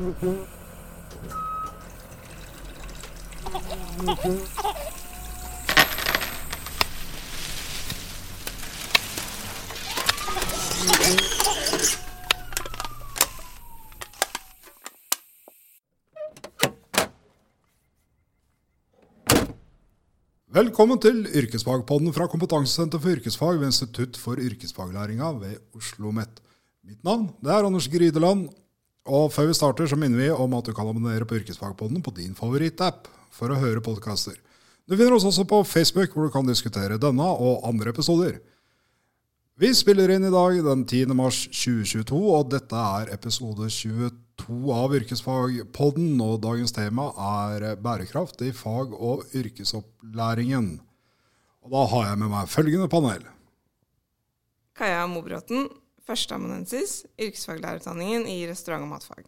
Velkommen til Yrkesfagpodden fra Kompetansesenter for yrkesfag ved Institutt for yrkesfaglæringa ved Oslo OsloMet. Mitt navn er Anders Grydeland. Og før vi starter, så minner vi om at du kan abonnere på Yrkesfagpodden på din favorittapp for å høre podkaster. Du finner oss også på Facebook, hvor du kan diskutere denne og andre episoder. Vi spiller inn i dag den 10. mars 2022, og dette er episode 22 av Yrkesfagpodden, og dagens tema er bærekraft i fag- og yrkesopplæringen. Og da har jeg med meg følgende panel. Kaja Mobråten, førsteamanuensis, yrkesfaglærerutdanningen i restaurant- og matfag.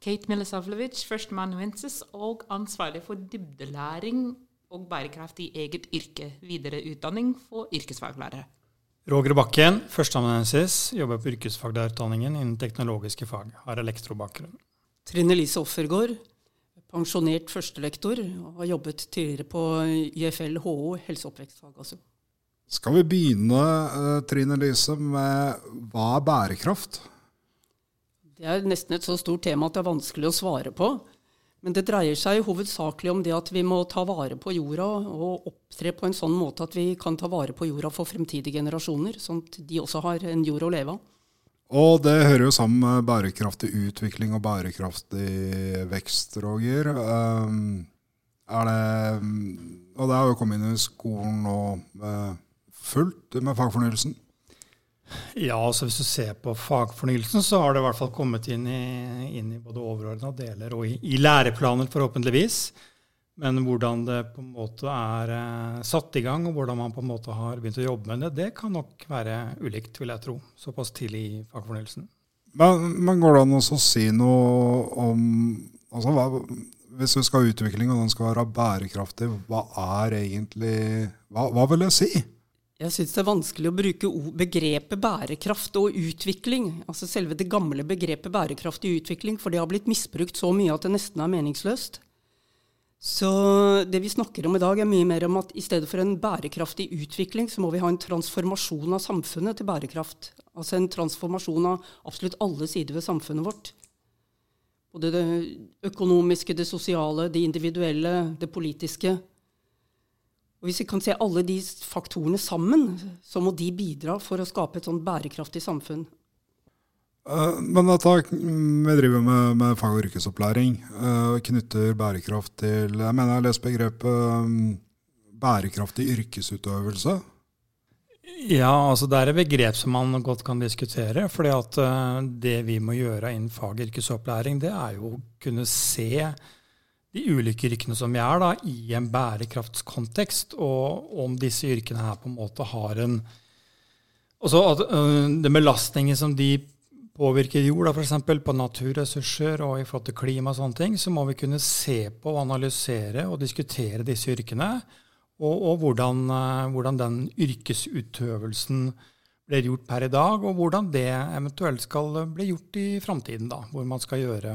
Kate Milosavljevic, førsteamanuensis og ansvarlig for dybdelæring og bærekraft i eget yrke, videreutdanning for yrkesfaglærere. Roger Bakken, førsteamanuensis, jobber på yrkesfaglærerutdanningen innen teknologiske fag. Har elektrobakgrunn. Trine Lise Offergård, pensjonert førstelektor, og har jobbet tidligere på IFL HO, helseoppvekstfag også. Skal vi begynne, eh, Trine Lise, med hva er bærekraft? Det er nesten et så stort tema at det er vanskelig å svare på. Men det dreier seg hovedsakelig om det at vi må ta vare på jorda og opptre på en sånn måte at vi kan ta vare på jorda for fremtidige generasjoner, sånn at de også har en jord å leve av. Og det hører jo sammen med bærekraftig utvikling og bærekraftig vekst, Roger. Um, er det, og det har jo kommet inn i skolen nå fullt med fagfornyelsen. Ja, altså Hvis du ser på fagfornyelsen, så har det i hvert fall kommet inn i, inn i både overordna deler og i, i, læreplaner, forhåpentligvis. Men hvordan det på en måte er eh, satt i gang, og hvordan man på en måte har begynt å jobbe med det, det kan nok være ulikt, vil jeg tro. Såpass tidlig i fagfornyelsen. Men, men går det an å si noe om altså, hva, Hvis du skal ha utvikling, og den skal være bærekraftig, hva er egentlig Hva, hva vil det si? Jeg syns det er vanskelig å bruke begrepet bærekraft og utvikling, altså selve det gamle begrepet bærekraftig utvikling, for det har blitt misbrukt så mye at det nesten er meningsløst. Så det vi snakker om i dag, er mye mer om at i stedet for en bærekraftig utvikling, så må vi ha en transformasjon av samfunnet til bærekraft. Altså en transformasjon av absolutt alle sider ved samfunnet vårt. Både det økonomiske, det sosiale, det individuelle, det politiske. Og Hvis vi kan se alle de faktorene sammen, så må de bidra for å skape et sånn bærekraftig samfunn. Uh, men dette, vi driver med, med fag- og yrkesopplæring. og knytter bærekraft til Jeg mener jeg har lest begrepet um, bærekraftig yrkesutøvelse. Ja, altså det er et begrep som man godt kan diskutere. fordi at uh, det vi må gjøre innen fag- og yrkesopplæring, det er jo å kunne se de ulike yrkene som vi er, da, i en bærekraftskontekst, og om disse yrkene her på en måte har en Altså at uh, den belastningen som de påvirker jorda, f.eks. på naturressurser og i forhold til klima og sånne ting, så må vi kunne se på, og analysere og diskutere disse yrkene. Og, og hvordan, hvordan, den yrkesutøvelsen blir gjort per i dag, og hvordan det eventuelt skal bli gjort i framtiden. Hvor man skal gjøre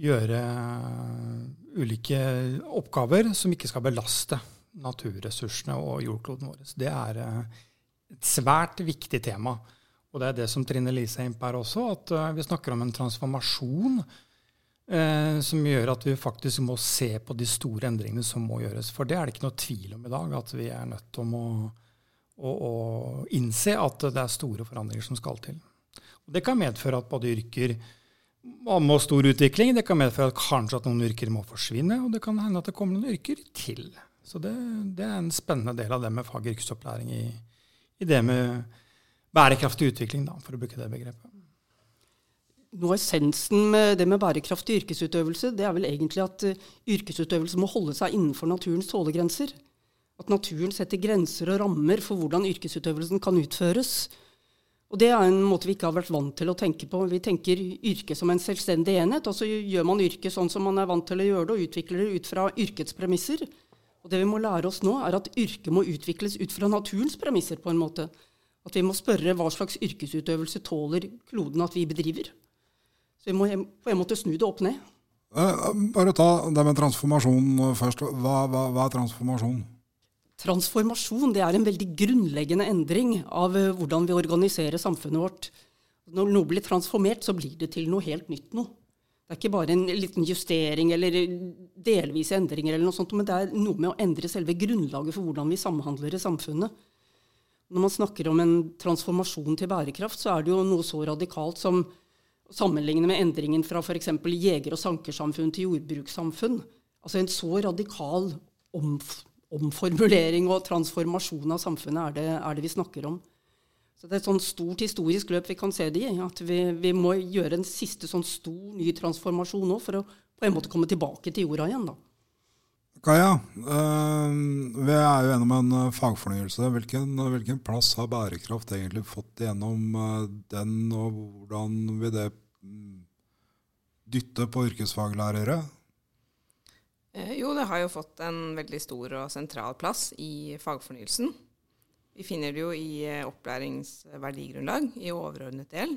gjøre eh, ulike oppgaver som ikke skal belaste naturressursene og jordkloden vår. Det er eh, et svært viktig tema. Og det er det som Trine Lise er inne på her også, at eh, vi snakker om en transformasjon eh, som gjør at vi faktisk må se på de store endringene som må gjøres. For det er det ikke noe tvil om i dag, at vi er nødt til å, å, å innse at det er store forandringer som skal til. Og det kan medføre at både yrker må ha stor utvikling. Det kan medføre at kanskje at noen yrker må forsvinne, og det kan hende at det kommer noen yrker til. Så det, det er en spennende del av det med fag- og yrkesopplæring i, i, det med bærekraftig utvikling, da, for å bruke det begrepet. Noe av essensen med det med bærekraftig yrkesutøvelse, det er vel egentlig at uh, yrkesutøvelse må holde seg innenfor naturens tålegrenser. At naturen setter grenser og rammer for hvordan yrkesutøvelsen kan utføres. Og Det er en måte vi ikke har vært vant til å tenke på. Vi tenker yrke som en selvstendig enhet. og så gjør man yrket sånn som man er vant til å gjøre det, og utvikler det ut fra yrkets premisser. Og Det vi må lære oss nå, er at yrket må utvikles ut fra naturens premisser. på en måte. At vi må spørre hva slags yrkesutøvelse tåler kloden at vi bedriver. Så vi må på en måte snu det opp ned. Eh, bare ta det med transformasjon først. Hva, hva, hva er transformasjon? Transformasjon det er en veldig grunnleggende endring av eh, hvordan vi organiserer samfunnet vårt. Når noe blir transformert, så blir det til noe helt nytt noe. Det er ikke bare en liten justering eller delvise endringer, eller noe sånt, men det er noe med å endre selve grunnlaget for hvordan vi samhandler i samfunnet. Når man snakker om en transformasjon til bærekraft, så er det jo noe så radikalt som å sammenligne med endringen fra f.eks. jeger- og sankersamfunn til jordbrukssamfunn. Altså en så radikal omf omformulering og transformasjon av samfunnet er det, er det, vi snakker om. Så Det er et sånn stort historisk løp vi kan se det i. At vi, vi må gjøre en siste sånn stor ny transformasjon nå for å på en måte komme tilbake til jorda igjen. da. Kaja, øh, vi er jo gjennom en eh, fagfornyelse. Hvilken, hvilken, plass har bærekraft egentlig fått gjennom øh, den, og hvordan vil det mm, dytte på yrkesfaglærere? Eh, jo, det har jo fått en veldig stor og sentral plass i fagfornyelsen. Vi finner det jo i eh, opplæringsverdigrunnlag i overordnet del,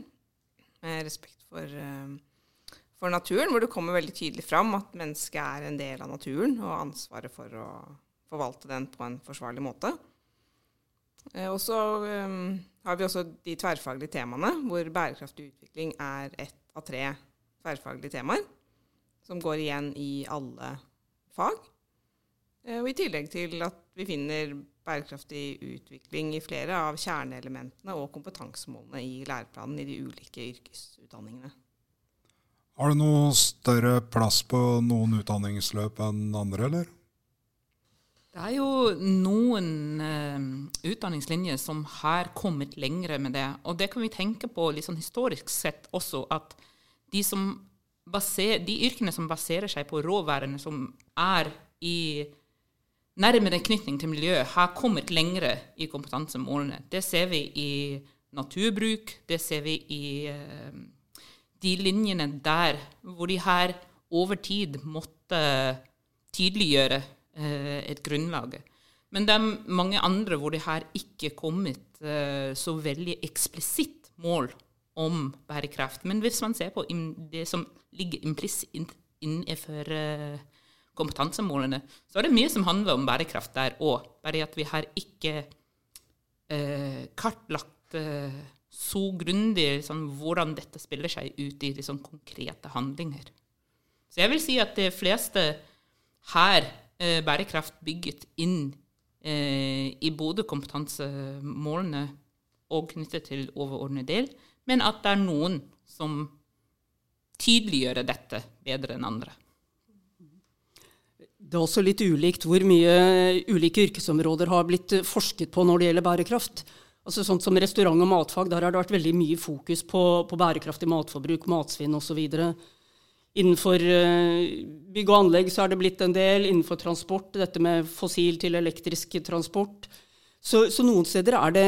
med respekt for, eh, for, naturen, hvor det kommer veldig tydelig fram at mennesket er en del av naturen og ansvaret for å forvalte den på en forsvarlig måte. Og så har vi også de tverrfaglige temaene, hvor bærekraftig utvikling er ett av tre tverrfaglige temaer, som går igjen i alle fag. Eh, og I tillegg til at vi finner bærekraftig utvikling i flere av kjerneelementene og kompetansemålene i læreplanen i de ulike yrkesutdanningene. Har du noe større plass på noen utdanningsløp enn andre, eller? Det er jo noen uh, utdanningslinjer som har kommet lengre med det. Og det kan vi tenke på liksom historisk sett også, at de som baser, de yrkene som baserer seg på råværene som er i nærmere knytning til miljøet, har kommet lengre i kompetansemålene. Det ser vi i naturbruk, det ser vi i uh, de linjene der hvor de her over tid måtte tydeliggjøre uh, et grunnlag. Men det er mange andre hvor det her ikke kommet uh, så veldig eksplisitt mål om bærekraft. Men hvis man ser på det som ligger implisitt innenfor uh, kompetansemålene, så er det mye som handler om bærekraft der òg. Bare at vi har ikke eh, kartlagt eh, så grundig liksom, hvordan dette spiller seg ut i liksom, konkrete handlinger. Så jeg vil si at de fleste har bærekraft bygget inn i både kompetansemålene og knyttet til overordnet del, men at det er noen som tydeliggjør dette bedre enn andre. Det er også litt ulikt hvor mye ulike yrkesområder har blitt forsket på når det gjelder bærekraft. Altså sånt som Restaurant- og matfag, der har det vært veldig mye fokus på, på bærekraftig matforbruk, matsvinn osv. Innenfor uh, bygg og anlegg så er det blitt en del. Innenfor transport, dette med fossil til elektrisk transport. Så, så noen steder er det,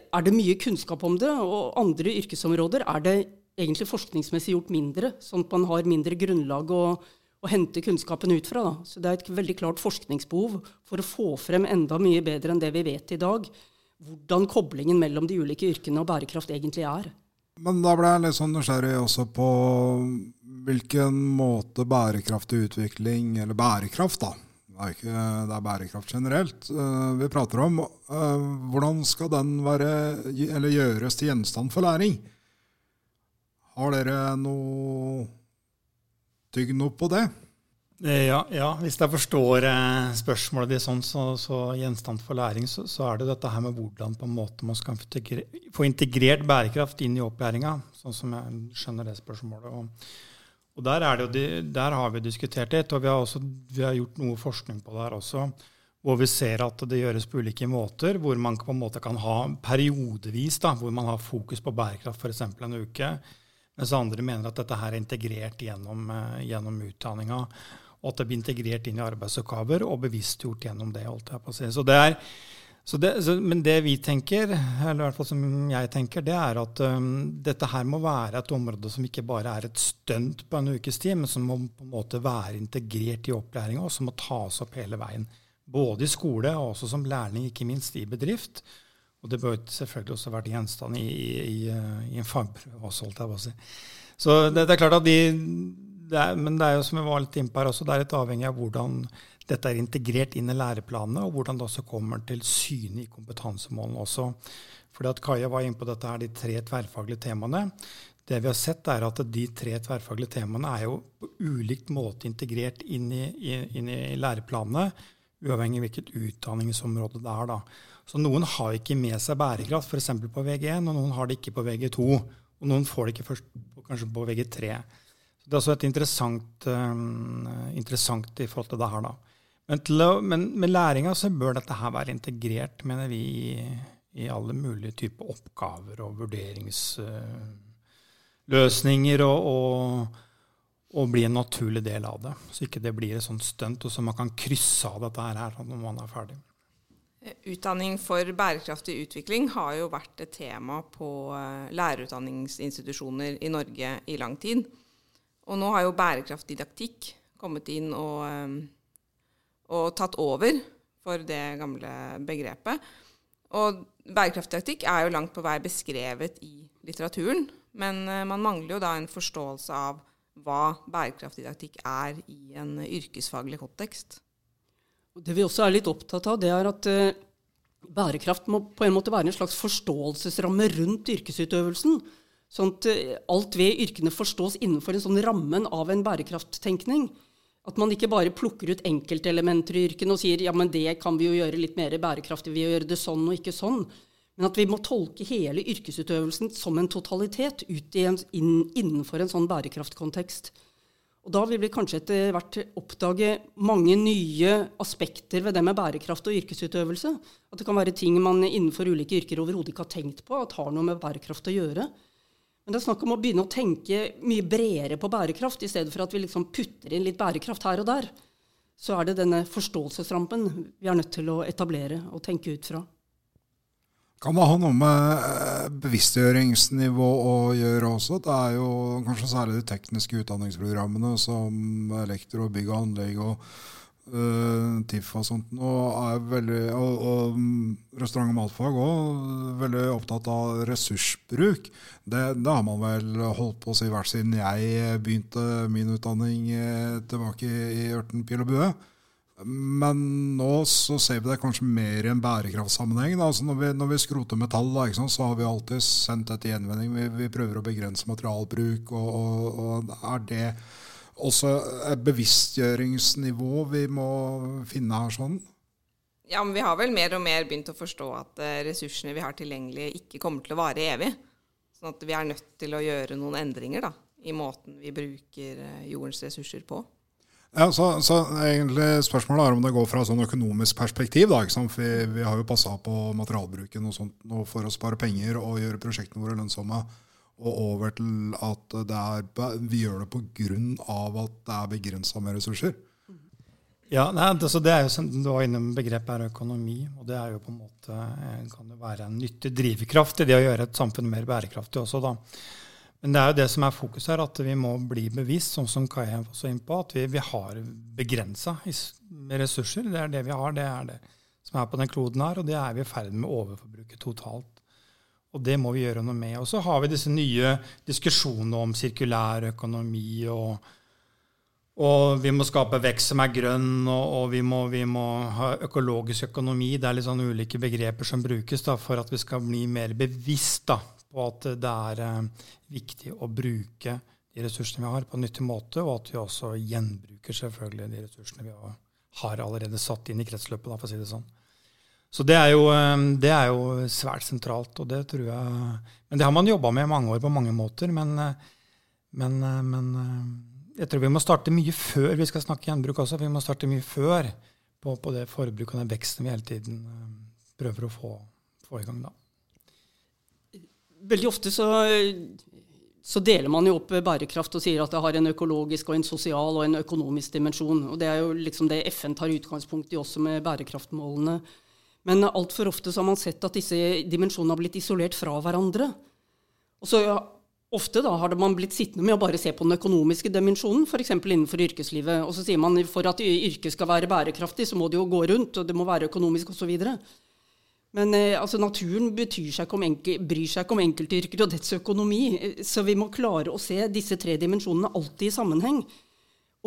er det, mye kunnskap om det, og andre yrkesområder er det egentlig forskningsmessig gjort mindre, sånn at man har mindre grunnlag å, å hente kunnskapen ut fra. Da. Så det er et veldig klart forskningsbehov for å få frem enda mye bedre enn det vi vet i dag, hvordan koblingen mellom de ulike yrkene og bærekraft egentlig er. Men da ble jeg litt sånn nysgjerrig også på hvilken måte bærekraftig utvikling, eller bærekraft, da, det er, ikke, det er bærekraft generelt uh, vi prater om. Uh, hvordan skal den være, eller gjøres til gjenstand for læring? Har dere noe tygg noe på det? Eh, ja, ja, hvis jeg forstår eh, spørsmålet ditt sånn, så, så, gjenstand for læring, så, så, er det dette her med hvordan på en måte man skal få integrert bærekraft inn i opplæringa, sånn som jeg skjønner det spørsmålet. Og, og der, det, der, har vi diskutert litt, og vi har, også, vi har, gjort noe forskning på det her også. Hvor vi ser at det gjøres på ulike måter, hvor man på en måte kan ha periodevis da, hvor man har fokus på bærekraft f.eks. en uke, mens andre mener at dette her er integrert gjennom, uh, gjennom utdanninga. Og at det blir integrert inn i arbeidsoppgaver og bevisstgjort gjennom det. holdt jeg på å si. Så det er det, så, men det vi tenker, eller i hvert fall som jeg tenker, det er at um, dette her må være et område som ikke bare er et stunt på en ukes tid, men som må på en måte være integrert i opplæringa, og som må tas opp hele veien. Både i skole og også som lærling, ikke minst i bedrift. Og det bør selvfølgelig også vært gjenstand i, i, i en fagprøve også, holdt jeg på å si. Så det, det, er klart at de det er, Men det er jo som jeg var litt innpå her også, det er litt avhengig av hvordan dette er integrert inn i læreplanene, og hvordan det også kommer til syne i kompetansemålene også. Fordi at Kaja var inne på dette her, de tre tverrfaglige temaene. Det vi har sett, er at de tre tverrfaglige temaene er jo på ulikt måte integrert inn i, inn i læreplanene, uavhengig av hvilket utdanningsområde det er. da. Så noen har ikke med seg bærekraft, f.eks. på VG1, og noen har det ikke på VG2. Og noen får det ikke først kanskje på VG3. Så det er også et interessant, um, interessant i forhold til det her. da. Men, å, men med læringa så bør dette her være integrert, mener vi, i, i alle mulige typer oppgaver og vurderingsløsninger, uh, og, og, og, bli en naturlig del av det. Så ikke det blir et sånt stunt, og så man kan krysse av dette her når man er ferdig. Utdanning for bærekraftig utvikling har jo vært et tema på uh, lærerutdanningsinstitusjoner i Norge i lang tid. Og nå har jo bærekraftdidaktikk kommet inn og, um, og tatt over for det gamle begrepet. Og bærekraftdidaktikk er jo langt på vei beskrevet i litteraturen, men uh, man mangler jo da en forståelse av hva bærekraftdidaktikk er i en yrkesfaglig kontekst. Det vi også er litt opptatt av, det er at uh, bærekraft må på en måte være en slags forståelsesramme rundt yrkesutøvelsen. Sånn at eh, alt ved yrkene forstås innenfor en sånn rammen av en bærekrafttenkning. At man ikke bare plukker ut enkeltelementer i yrkene og sier ja, men det kan vi jo gjøre litt mer bærekraftig ved å gjøre det sånn og ikke sånn. Men at vi må tolke hele yrkesutøvelsen som en totalitet en, inn, innenfor en sånn bærekraftkontekst. Og da vil vi kanskje etter hvert oppdage mange nye aspekter ved det med bærekraft og yrkesutøvelse. At det kan være ting man innenfor ulike yrker overhodet ikke har tenkt på at har noe med bærekraft å gjøre. Men det er snakk om å begynne å tenke mye bredere på bærekraft, i stedet for at vi liksom putter inn litt bærekraft her og der. Så er det denne forståelsesrampen vi er nødt til å etablere og tenke ut fra. Kan det ha noe med eh, bevisstgjøringsnivå å gjøre også? Det er jo kanskje særlig de tekniske utdanningsprogrammene som elektro, bygg og anlegg og uh, TIFF og sånt, og, veldig, og, og restaurant- og matfag òg veldig opptatt av ressursbruk. Det, det, har man vel holdt på å si hvert siden jeg begynte min utdanning eh, tilbake i Ørten pil og bue. Men nå så ser vi det kanskje mer i en bærekraftsammenheng. Altså når, vi, når vi skroter metall, da, så har vi alltid sendt det til gjenvinning. Vi, vi, prøver å begrense materialbruk. Og, og, og er det også et bevisstgjøringsnivå vi må finne her sånn? Ja, men vi har vel mer og mer begynt å forstå at eh, ressursene vi har tilgjengelige, ikke kommer til å vare evig. Sånn at vi er nødt til å gjøre noen endringer da, i måten vi bruker eh, jordens ressurser på. Ja, så, så egentlig Spørsmålet er om det går fra sånn økonomisk perspektiv. Da, vi, vi, har jo passa på materialbruken og sånt for å spare penger og gjøre prosjektene våre lønnsomme og over til at er, vi gjør det pga. at det er begrensa med ressurser. Ja, nei, altså det er jo, som Du var innom begrepet er økonomi. og Det er jo på en måte, eh, kan jo være en nyttig drivkraft i det å gjøre et samfunn mer bærekraftig også. da. Men det er jo det som er fokus her, at vi må bli bevisst, sånn som Kai var så inn på, at vi, vi har begrensa ressurser. Det er det vi har, det er det som er på den kloden her, og det er vi i ferd med å overforbruke totalt. Og det må vi gjøre noe med. Og så har vi disse nye diskusjonene om sirkulær økonomi. og, og vi må skape vekst som er grønn, og, og vi, må, vi, må, ha økologisk økonomi. Det er litt sånn ulike begreper som brukes da, for at vi skal bli mer bevisst da, på at det er eh, viktig å bruke de ressursene vi har, på en nyttig måte, og at vi også gjenbruker selvfølgelig de ressursene vi har, har allerede satt inn i kretsløpet, da, for å si det sånn. Så det er, jo, eh, det er, jo, svært sentralt. og det tror jeg, Men det har man jobba med i mange år på mange måter. Men, eh, men, eh, men, jeg tror vi må starte mye før vi skal snakke gjenbruk også. Vi må starte mye før på, på det forbruket og den veksten vi hele tiden prøver å få, få i gang. da. Veldig ofte så, så, deler man jo opp bærekraft og sier at det har en økologisk, og en sosial og en økonomisk dimensjon. Og Det er jo liksom det FN tar utgangspunkt i også med bærekraftmålene. Men altfor ofte så har man sett at disse dimensjonene har blitt isolert fra hverandre. Og så ja, Ofte da har man blitt sittende med å bare se på den økonomiske dimensjonen, f.eks. innenfor yrkeslivet. Og så sier man for at yrket skal være bærekraftig, så må det jo gå rundt, og det må være økonomisk osv. Men eh, altså, naturen seg enkel, bryr seg ikke om enkeltyrker og dets økonomi. Eh, så vi må klare å se disse tre dimensjonene alltid i sammenheng.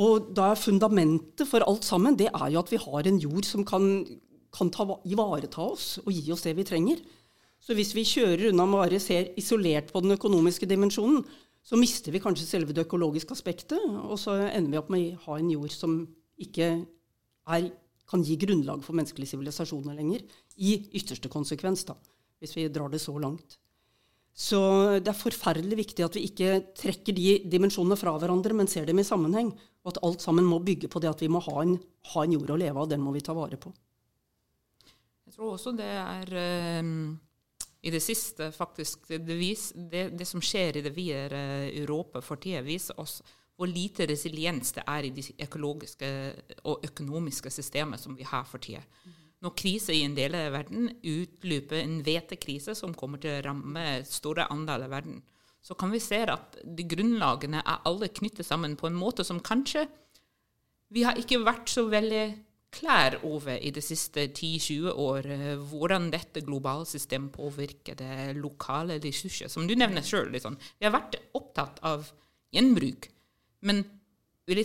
Og da er fundamentet for alt sammen det er jo at vi har en jord som kan, kan ta, ivareta oss og gi oss det vi trenger. Så hvis vi kjører unna med varer, ser isolert på den økonomiske dimensjonen, så mister vi kanskje selve det økologiske aspektet, og så ender vi opp med å ha en jord som ikke er, kan gi grunnlag for menneskelige sivilisasjoner lenger. I ytterste konsekvens, da, hvis vi drar det så langt. Så det er forferdelig viktig at vi ikke trekker de dimensjonene fra hverandre, men ser dem i sammenheng. Og at alt sammen må bygge på det at vi må ha en, ha en jord å leve av. Den må vi ta vare på. Tror også det er um i det siste, faktisk. Det, vis, det, det som skjer i det videre Europa for tida, viser oss hvor lite resiliens det er i de økologiske og økonomiske systemene som vi har for tida. Når krise i en del av verden utløper en hvetekrise som kommer til å ramme store andeler av verden, så kan vi se at de grunnlagene er alle knyttet sammen på en måte som kanskje vi har ikke vært så veldig klær over i de siste 10-20 år eh, hvordan dette globale systemet påvirker det lokale ressurser. Som du nevner sjøl. Liksom. Vi har vært opptatt av gjenbruk. Men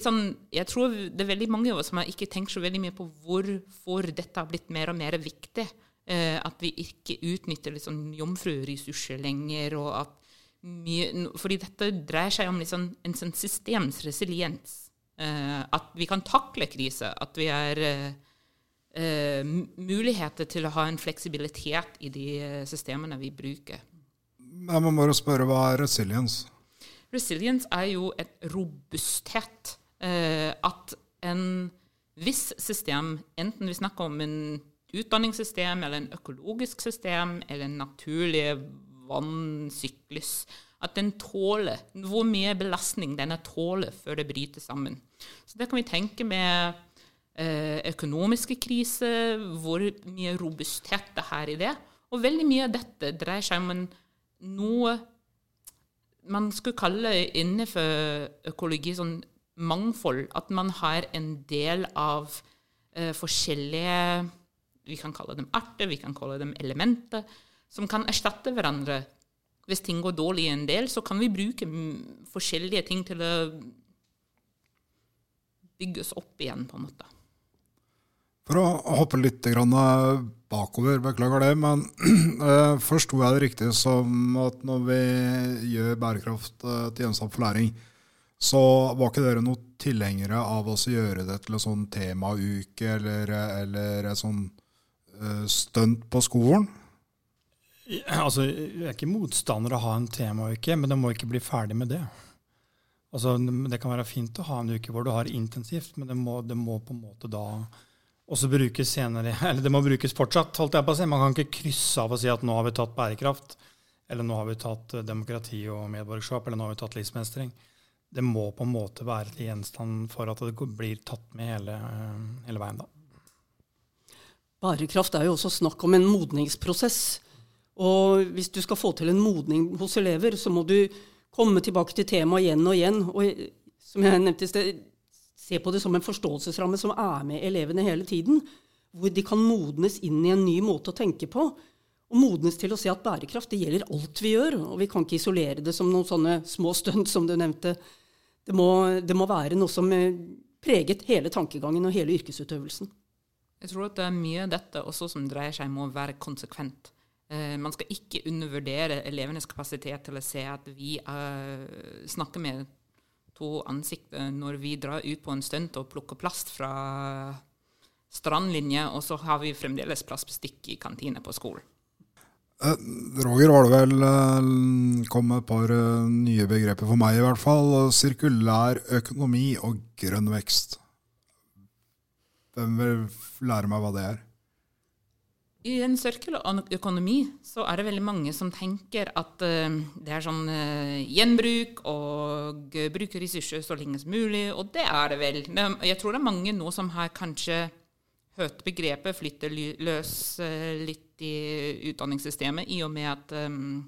sånn, jeg tror det er veldig mange av oss som har ikke tenkt så veldig mye på hvorfor dette har blitt mer og mer viktig. Eh, at vi ikke utnytter liksom jomfruressurser lenger. og at mye, fordi dette dreier seg om liksom en sånn systemsresiliens. Eh, at vi kan takle krise. At vi har uh, muligheter til å ha en fleksibilitet i de systemene vi bruker. Jeg må bare spørre, hva er resilience? Resilience er jo et robusthet. At en viss system, enten vi snakker om en utdanningssystem eller en økologisk system eller en naturlig vannsyklus, at den tåler hvor mye belastning denne tåler før det bryter sammen. Så det kan vi tenke med eh, økonomiske kriser, hvor mye robusthet det er i det. Og veldig mye av dette dreier seg om noe man skulle kalle innenfor økologi sånn mangfold. At man har en del av eh, forskjellige Vi kan kalle dem arter, vi kan kalle dem elementer, som kan erstatte hverandre hvis ting går dårlig en del, så kan vi bruke forskjellige ting til å bygges opp igjen, på en måte. For å hoppe litt bakover, beklager det, men eh, forsto jeg det riktig som at når vi gjør bærekraft eh, til gjenstand for læring, så var ikke dere noen tilhengere av å gjøre det til en sånn temauke eller, eller et sånn uh, stunt på skolen? Altså, jeg er ikke motstander av å ha en temauke, men det må ikke bli ferdig med det. Altså, det kan være fint å ha en uke hvor du har intensivt, men det må, det må på en måte da også brukes senere. Eller det må brukes fortsatt. holdt jeg på å si. Man kan ikke krysse av og si at nå har vi tatt bærekraft, eller nå har vi tatt eh, demokrati og medborgerskap, eller nå har vi tatt livsmestring. Det må på en måte være til gjenstand for at det blir tatt med hele, hele veien. da. Bærekraft er jo også snakk om en modningsprosess. Og hvis du skal få til en modning hos elever, så må du komme tilbake til temaet igjen og igjen. Og som jeg nevnte i sted, se på det som en forståelsesramme som er med elevene hele tiden. Hvor de kan modnes inn i en ny måte å tenke på. Og modnes til å se at bærekraft det gjelder alt vi gjør. Og vi kan ikke isolere det som noen sånne små stunt som du nevnte. Det må, det må være noe som eh, preget hele tankegangen og hele yrkesutøvelsen. Jeg tror at det er mye av dette også som dreier seg om å være konsekvent. Eh, man skal ikke undervurdere elevenes kapasitet til å se at vi uh, snakker med to ansikter når vi drar ut på en stunt og plukker plast fra strandlinje, og så har vi fremdeles plastbestikk i kantine på skolen. Eh, Roger, har det vel eh, kommet et par eh, nye begreper for meg, i hvert fall. Sirkulær økonomi og grønn vekst. Hvem vil lære meg hva det er? I en sirkulær økonomi så er det veldig mange som tenker at uh, det er sånn uh, gjenbruk og uh, bruke ressurser så lenge som mulig, og det er det vel. Men jeg tror det er mange nå som har kanskje hørt begrepet 'flytte løs' litt i utdanningssystemet, i og med at um,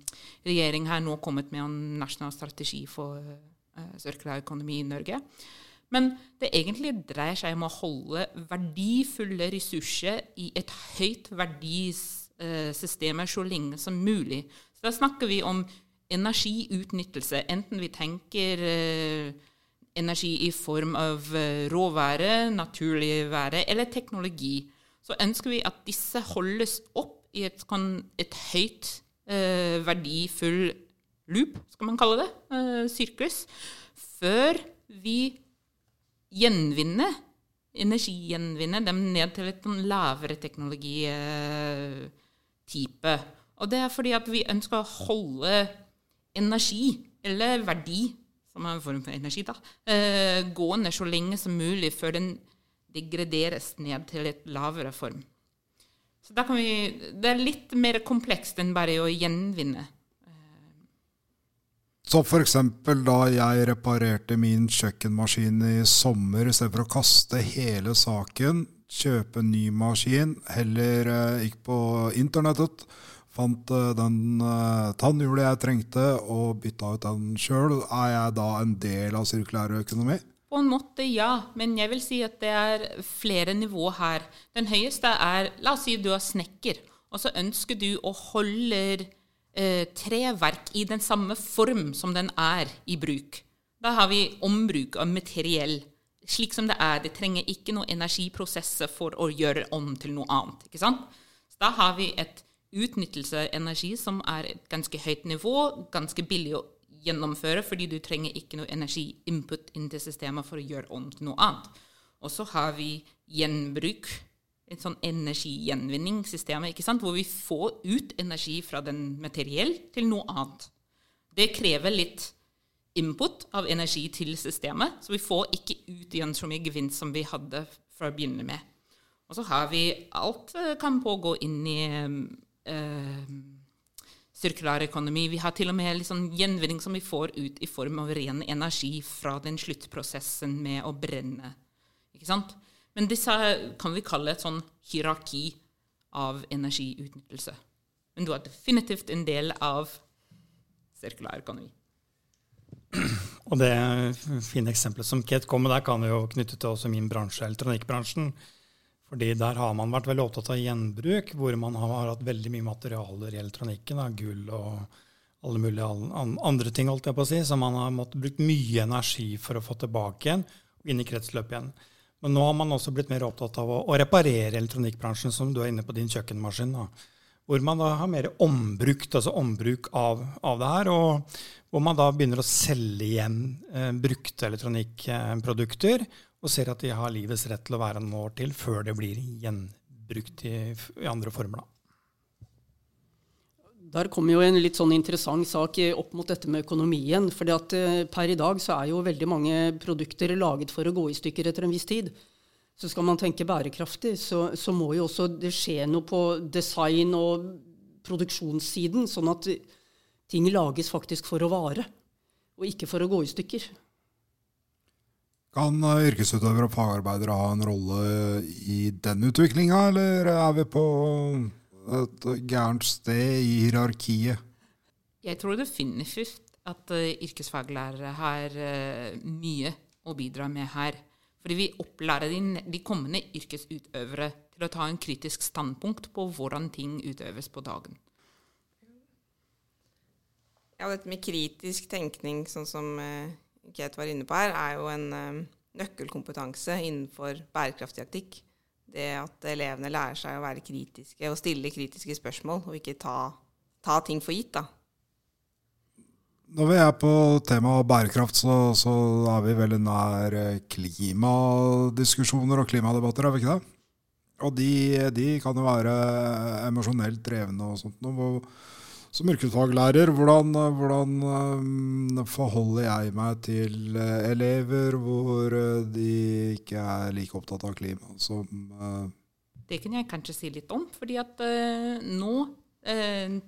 regjeringen har kommet med en nasjonal strategi for uh, sirkulær økonomi i Norge. Men det egentlig dreier seg om å holde verdifulle ressurser i et høyt verdis eh, så lenge som mulig. Så da snakker vi om energiutnyttelse, enten vi tenker eh, energi i form av eh, råvære, naturlig være eller teknologi. Så ønsker vi at disse holdes opp i et, et høyt eh, verdifull loop, skal man kalle det, eh, sirkus, før vi gjenvinner energigjenvinne dem ned til et lavere teknologitype. Og det er fordi at vi ønsker å holde energi, eller verdi, som er en form for energi, da, eh, gående så lenge som mulig før den degraderes ned til et lavere form. Så vi, Det er litt mer komplekst enn bare å gjenvinne. Så f.eks. da jeg reparerte min kjøkkenmaskin i sommer, i stedet for å kaste hele saken, kjøpe en ny maskin, heller eh, gikk på internettet, fant eh, den eh, tannhjulet jeg trengte, og bytta ut den sjøl, er jeg da en del av sirkulær økonomi? På en måte, ja. Men jeg vil si at det er flere nivåer her. Den høyeste er La oss si du er snekker, og så ønsker du å holde eh, treverk i den samme form som den er i bruk. Da har vi ombruk av materiell slik som det er. Det trenger ikke noe energiprosesser for å gjøre om til noe annet. ikke sant? Så da har vi et utnyttelse av energi som er et ganske høyt nivå, ganske billig å gjennomføre, fordi du trenger ikke noe energiinput inn til systemet for å gjøre om til noe annet. Og så har vi gjenbruk et sånn energigjenvinningssystem hvor vi får ut energi fra den materiell til noe annet. Det krever litt input av energi til systemet, så vi får ikke ut igjen så mye gevinst som vi hadde fra å begynne med. Og så har vi Alt eh, kan pågå inn i uh, sirkulær økonomi. Vi har til og med liksom gjenvinning som vi får ut i form av ren energi fra den sluttprosessen med å brenne. Ikke sant? Men disse kan vi kalle et sånn hierarki av energiutnyttelse. Men du er definitivt en del av sirkulær økonomi. Og det fine eksempelet som Kate kom med der, kan vi jo knytte til også min bransje, elektronikkbransjen. Fordi der har man vært veldig opptatt av gjenbruk, hvor man har hatt veldig mye materialer i elektronikken. Da, gull og alle mulige andre ting, holdt jeg på å si, som man har måttet brukt mye energi for å få tilbake igjen og inn i kretsløpet igjen. Men nå har man også blitt mer opptatt av å, å reparere elektronikkbransjen, som du er inne på din kjøkkenmaskin. Da. Hvor man da har mer ombrukt, altså ombruk av, av, det her. Og hvor man da begynner å selge igjen eh, brukte elektronikkprodukter. Og ser at de har livets rett til å være noen år til før det blir gjenbrukt i, i andre former. da. Der kommer jo en litt sånn interessant sak opp mot dette med økonomien. fordi at eh, Per i dag så er jo veldig mange produkter laget for å gå i stykker etter en viss tid. Så skal man tenke bærekraftig, så, så må jo også det skje noe på design- og produksjonssiden, sånn at ting lages faktisk for å vare, og ikke for å gå i stykker. Kan eh, yrkesutøvere og fagarbeidere ha en rolle i den utviklinga, eller er vi på et gærent sted i hierarkiet? Jeg tror definitivt at uh, yrkesfaglærere har uh, mye å bidra med her. Fordi vi opplærer de, de, kommende yrkesutøvere til å ta en kritisk standpunkt på hvordan ting utøves på dagen. Ja, dette med kritisk tenkning, sånn som uh, Kate var inne på her, er jo en uh, nøkkelkompetanse innenfor bærekraftig aktikk det at elevene lærer seg å være kritiske og stille kritiske spørsmål, og ikke ta, ta ting for gitt. da. Når vi er på temaet bærekraft, så, så, er vi veldig nær eh, klimadiskusjoner og klimadebatter, er vi ikke det? Og de, de kan jo være emosjonelt drevne og sånt. Noe. Som yrkesfaglærer, hvordan, hvordan, um, forholder jeg meg til uh, elever hvor uh, de ikke er like opptatt av klima som Det kunne jeg kanskje si litt om. fordi at nå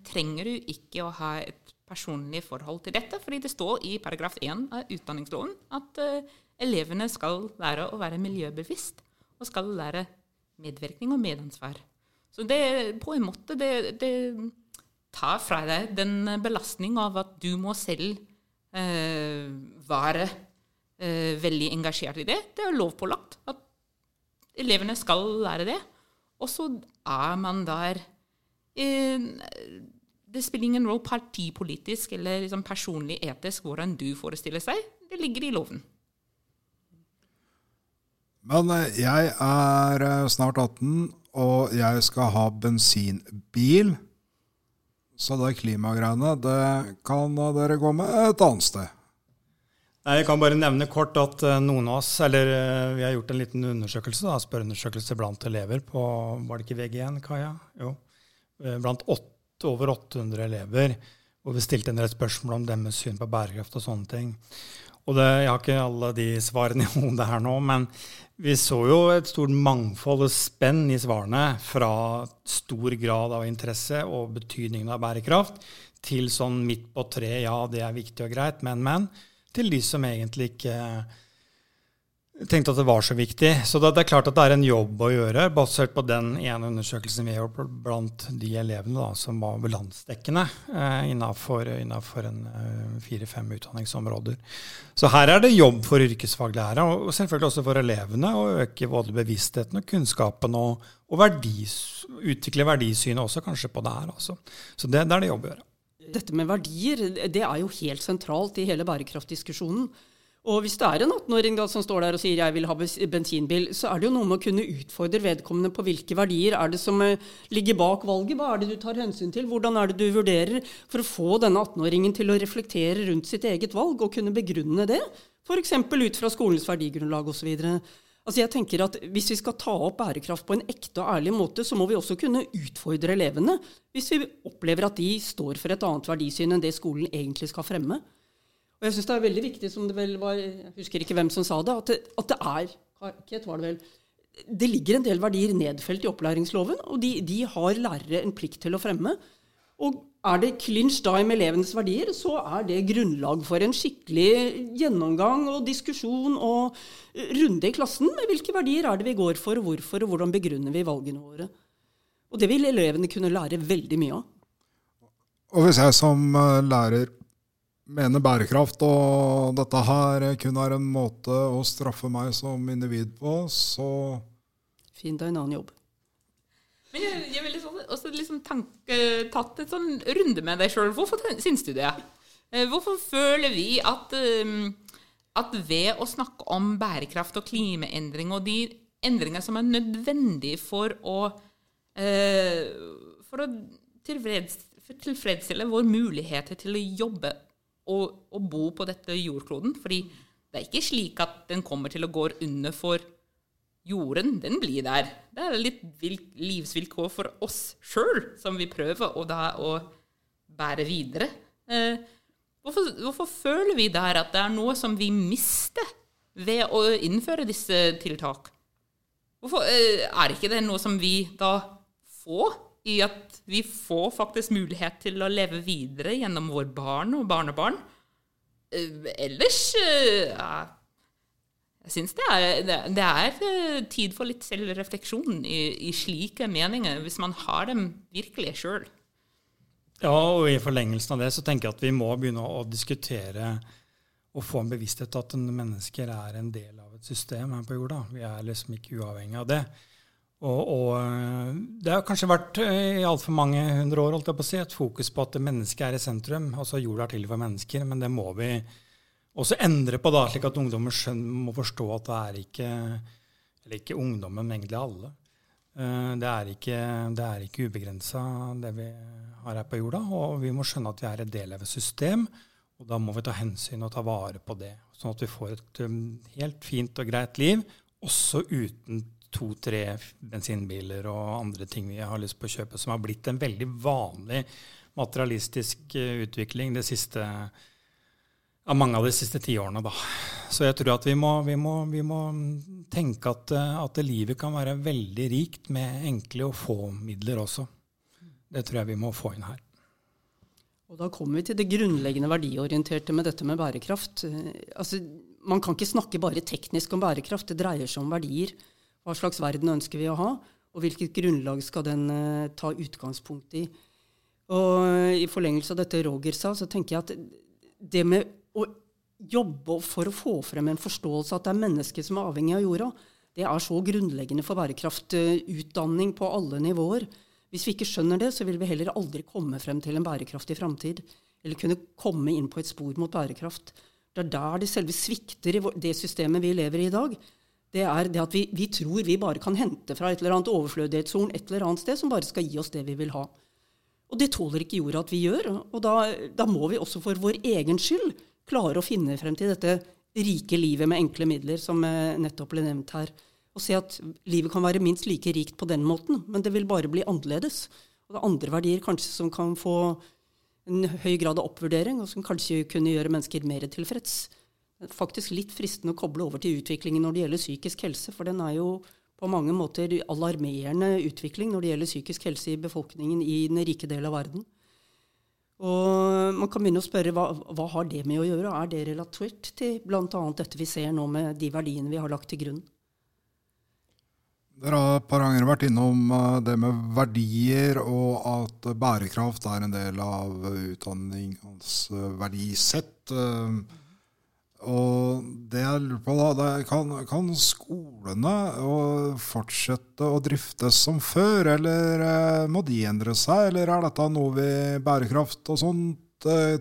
trenger du ikke å ha et personlig forhold til dette, fordi det står i paragraf 1 av utdanningsloven at elevene skal lære å være miljøbevisst og skal lære medvirkning og medansvar. Så det på en måte det, det ta fra deg den belastning av at du må selv eh, være eh, veldig engasjert i det. Det er lovpålagt at elevene skal lære det. Og så er man der eh, det spiller ingen rolle partipolitisk eller liksom personlig etisk hvordan du forestiller seg. Det ligger i loven. Men eh, jeg er eh, snart 18, og jeg skal ha bensinbil. Så det klimagreiene, det kan dere gå med et annet sted. Nei, Jeg kan bare nevne kort at eh, noen av oss, eller vi har gjort en liten undersøkelse, da, spørreundersøkelse blant elever på Var det ikke VG1, Kaja? Jo. Blant 8, over 800 elever, hvor vi stilte en del spørsmål om deres syn på bærekraft og sånne ting. Og det, Jeg har ikke alle de svarene i hodet her nå, men vi så jo et stort mangfold og spenn i svarene fra stor grad av interesse og betydningen av bærekraft til sånn midt på tre, ja, det er viktig og greit, men, men, til de som egentlig ikke tenkte at det var så viktig. Så det, det, er klart at det er en jobb å gjøre, basert på den ene undersøkelsen vi gjort blant de elevene da, som var landsdekkende eh, innenfor, innenfor en eh, fire-fem utdanningsområder. Så her er det jobb for yrkesfaglærere, og selvfølgelig også for elevene, å øke både bevisstheten og kunnskapen, og, og verdis, utvikle verdisynet også kanskje på det her. Også. Så det, det er det jobb å gjøre. Dette med verdier det er jo helt sentralt i hele bærekraftdiskusjonen. Og hvis det er en 18-åring som står der og sier 'jeg vil ha bensinbil', så er det jo noe med å kunne utfordre vedkommende på hvilke verdier er det som eh, ligger bak valget. Hva er det du tar hensyn til? Hvordan er det du vurderer for å få denne 18-åringen til å reflektere rundt sitt eget valg og kunne begrunne det? F.eks. ut fra skolens verdigrunnlag osv. Altså jeg tenker at Hvis vi skal ta opp bærekraft på en ekte og ærlig måte, så må vi også kunne utfordre elevene hvis vi opplever at de står for et annet verdisyn enn det skolen egentlig skal fremme. Og jeg syns det er veldig viktig, som det vel var Jeg husker ikke hvem som sa det, at det, at det er Ket var det vel det ligger en del verdier nedfelt i opplæringsloven, og de, de, har lærere en plikt til å fremme. Og er det clinch da med elevenes verdier, så er det grunnlag for en skikkelig gjennomgang og diskusjon og runde i klassen med hvilke verdier er det vi går for, og hvorfor, og hvordan begrunner vi valgene våre. Og det vil elevene kunne lære veldig mye av. Og hvis jeg som eh, lærer mener bærekraft, og dette her kun er en måte å straffe meg som individ på, så Finn deg en annen jobb. Men jeg, jeg vil liksom, også liksom tanke, tatt et sånn runde med deg sjøl. Hvorfor syns du det? Eh, hvorfor føler vi at, um, at ved å snakke om bærekraft og klimaendring og de endringer som er nødvendige for å, uh, for å tilfredsstille våre muligheter til å jobbe å, å, bo på dette jordkloden. Fordi det er ikke slik at den kommer til å gå under for jorden. Den blir der. Det er litt livsvilkår for oss sjøl som vi prøver å, da, å bære videre. Eh, hvorfor, hvorfor, føler vi der at det er noe som vi mister ved å innføre disse tiltak? Hvorfor eh, er ikke det noe som vi da får i at vi får faktisk mulighet til å leve videre gjennom våre barn og barnebarn. Eh, ellers eh, ja, Jeg syns det, det, er eh, tid for litt selvrefleksjon i, i slike meninger, hvis man har dem virkelig sjøl. Ja, og i forlengelsen av det så tenker jeg at vi må begynne å diskutere og få en bevissthet at mennesker er en del av et system her på jorda. Vi er liksom ikke uavhengig av det. Og, og, eh, det har kanskje vært eh, i altfor mange hundre år holdt jeg på å si, et fokus på at mennesket er i sentrum. altså Jorda er til for mennesker, men det må vi også endre på, da, slik at ungdommer må forstå at det er ikke Eller ikke ungdommen, men egentlig alle. Eh, det er ikke, det ikke ubegrensa, det vi har her på jorda. Og vi må skjønne at vi er et del av et system, og da må vi ta hensyn og ta vare på det. Sånn at vi får et helt fint og greit liv, også uten to-tre bensinbiler og andre ting vi har lyst på å kjøpe, som har blitt en veldig vanlig materialistisk eh, utvikling siste, av mange av de siste tiårene. Så jeg tror at vi må, vi må, vi må tenke at, eh, at, livet kan være veldig rikt med enkle og få midler også. Det tror jeg vi må få inn her. Og Da kommer vi til det grunnleggende verdiorienterte med dette med bærekraft. Eh, altså, man kan ikke snakke bare teknisk om bærekraft. Det dreier seg om verdier. Hva slags verden ønsker vi å ha, og hvilket grunnlag skal den uh, ta utgangspunkt i? Og uh, I forlengelse av dette Roger sa, så tenker jeg at det med å jobbe for å få frem en forståelse at det er mennesket som er avhengig av jorda, det er så grunnleggende for bærekraftutdanning på alle nivåer. Hvis vi ikke skjønner det, så vil vi heller aldri komme frem til en bærekraftig framtid. Eller kunne komme inn på et spor mot bærekraft. Det er der det selve svikter i det systemet vi lever i i dag. Det er det at vi, vi tror vi bare kan hente fra et eller annet overflødighetshorn et eller annet sted som bare skal gi oss det vi vil ha. Og det tåler ikke jorda at vi gjør. Og da, da må vi også for vår egen skyld klare å finne frem til dette rike livet med enkle midler, som eh, nettopp ble nevnt her. Og se at livet kan være minst like rikt på den måten, men det vil bare bli annerledes. Og det er andre verdier kanskje som kan få en høy grad av oppvurdering, og som kanskje kunne gjøre mennesker mer tilfreds. Faktisk litt fristende å koble over til utviklingen når det gjelder psykisk helse, for den er jo på mange måter alarmerende utvikling når det gjelder psykisk helse i befolkningen i den rike del av verden. Og man kan begynne å spørre hva, hva har det med å gjøre? Er det relatert til bl.a. dette vi ser nå med de verdiene vi har lagt til grunn? Dere har et par ganger vært innom eh, det med verdier, og at bærekraft er en del av utdanningens verdisett verdisett. Eh, og det jeg lurer på da, det kan, kan skolene fortsette å driftes som før, eller må de endre seg, eller er dette noe vi bærekraft og sånt,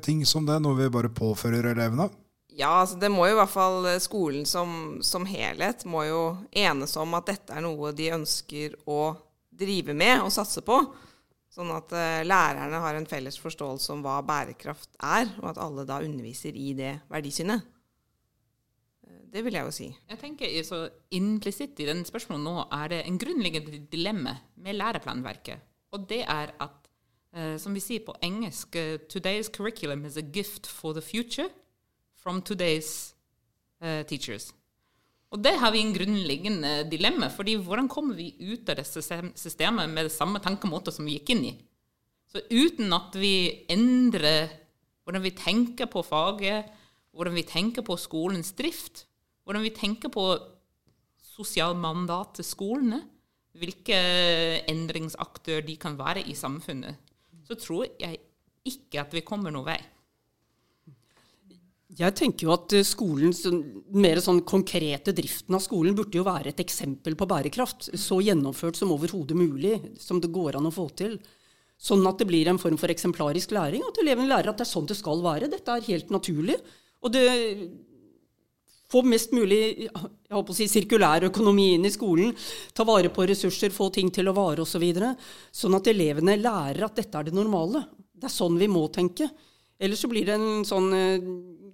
ting som det, noe vi bare påfører elevene? Ja, altså det må jo i hvert fall eh, skolen som, som, helhet må jo enes om at dette er noe de ønsker å drive med og satse på. Sånn at uh, lærerne har en felles forståelse om hva bærekraft er, og at alle da underviser i det verdisynet. Eh, det vil jeg jo si. Jeg tenker så Implisitt i denne spørsmålet nå er det en grunnleggende dilemma med læreplanverket. Og det er at, uh, som vi sier på engelsk, 'Today's curriculum is a gift for the future' from today's uh, teachers. Og det har vi en grunnleggende dilemma, fordi hvordan kommer vi ut av dette systemet med det samme tankemåte som vi gikk inn i? Så uten at vi endrer hvordan vi tenker på faget, hvordan vi tenker på skolens drift, hvordan vi tenker på sosialmandat til skolene, hvilke endringsaktører de kan være i samfunnet, så tror jeg ikke at vi kommer noen vei. Jeg tenker jo at eh, skolens mer sånn konkrete driften av skolen burde jo være et eksempel på bærekraft. Så gjennomført som overhodet mulig, som det går an å få til. Sånn at det blir en form for eksemplarisk læring, at elevene lærer at det er sånn det skal være. Dette er helt naturlig. Og det få mest mulig jeg håper å si, sirkulærøkonomi inn i skolen. Ta vare på ressurser, få ting til å vare osv. Så videre, sånn at elevene lærer at dette er det normale. Det er sånn vi må tenke. Ellers så blir det en sånn eh,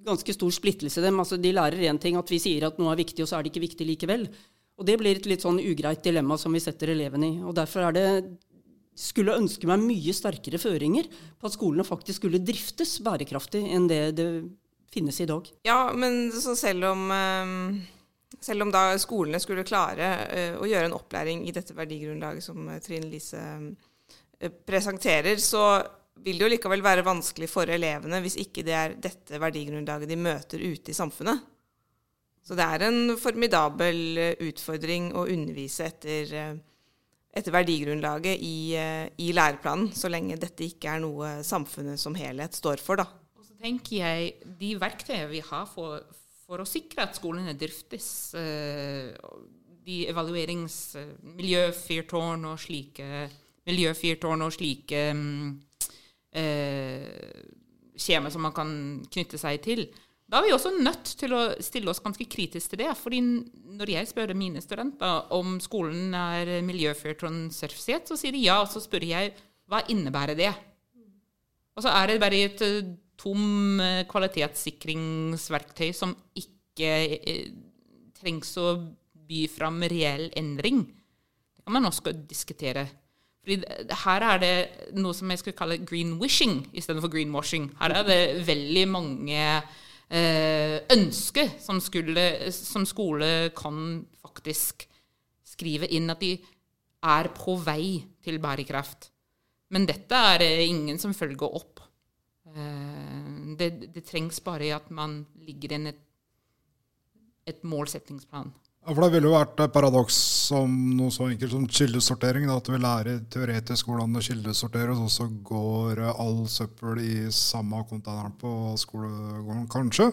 ganske stor splittelse dem. Altså, de lærer én ting, at vi sier at noe er viktig, og så er det ikke viktig likevel. Og det blir et litt sånn ugreit dilemma som vi setter elevene i. Og derfor er det skulle ønske meg mye sterkere føringer på at skolene faktisk skulle driftes bærekraftig enn det det finnes i dag. Ja, men selv om, eh, selv om da skolene skulle klare eh, å gjøre en opplæring i dette verdigrunnlaget som Trine Lise presenterer, så vil det jo likevel være vanskelig for elevene hvis ikke det er dette verdigrunnlaget de møter ute i samfunnet. Så det er en formidabel eh, utfordring å undervise etter, eh, etter verdigrunnlaget i, eh, i, læreplanen, så lenge dette ikke er noe samfunnet som helhet står for. Da. Tenker jeg De verktøyene vi har for, for å sikre at skolene driftes, de evalueringsmiljøfyrtårn og slike miljøfyrtårn og slike mm, eh, skjema som man kan knytte seg til. Da er vi også nødt til å stille oss ganske kritisk til det. fordi når jeg spør mine studenter om skolen er miljøfyrtårnsertifisert, så sier de ja. Og så spør jeg hva innebærer det? Og så er det bare et uh, tom uh, kvalitetssikringsverktøy som ikke uh, trengs å by fram reell endring. Det kan man også diskutere. Fordi her er det noe som jeg skulle kalle greenwishing istedenfor greenwashing. Her er det veldig mange eh, ønsker som, skulle, som skole kan faktisk skrive inn at de er på vei til bærekraft. Men dette er det ingen som følger opp. Eh, det, det, trengs bare at man ligger inn et, et målsettingsplan. Ja, for Det ville jo vært et paradoks om noe så enkelt som kildesortering. Da, at vi lærer teoretisk hvordan det kildesorteres, og så går all søppel i samme containeren på skolegården, kanskje.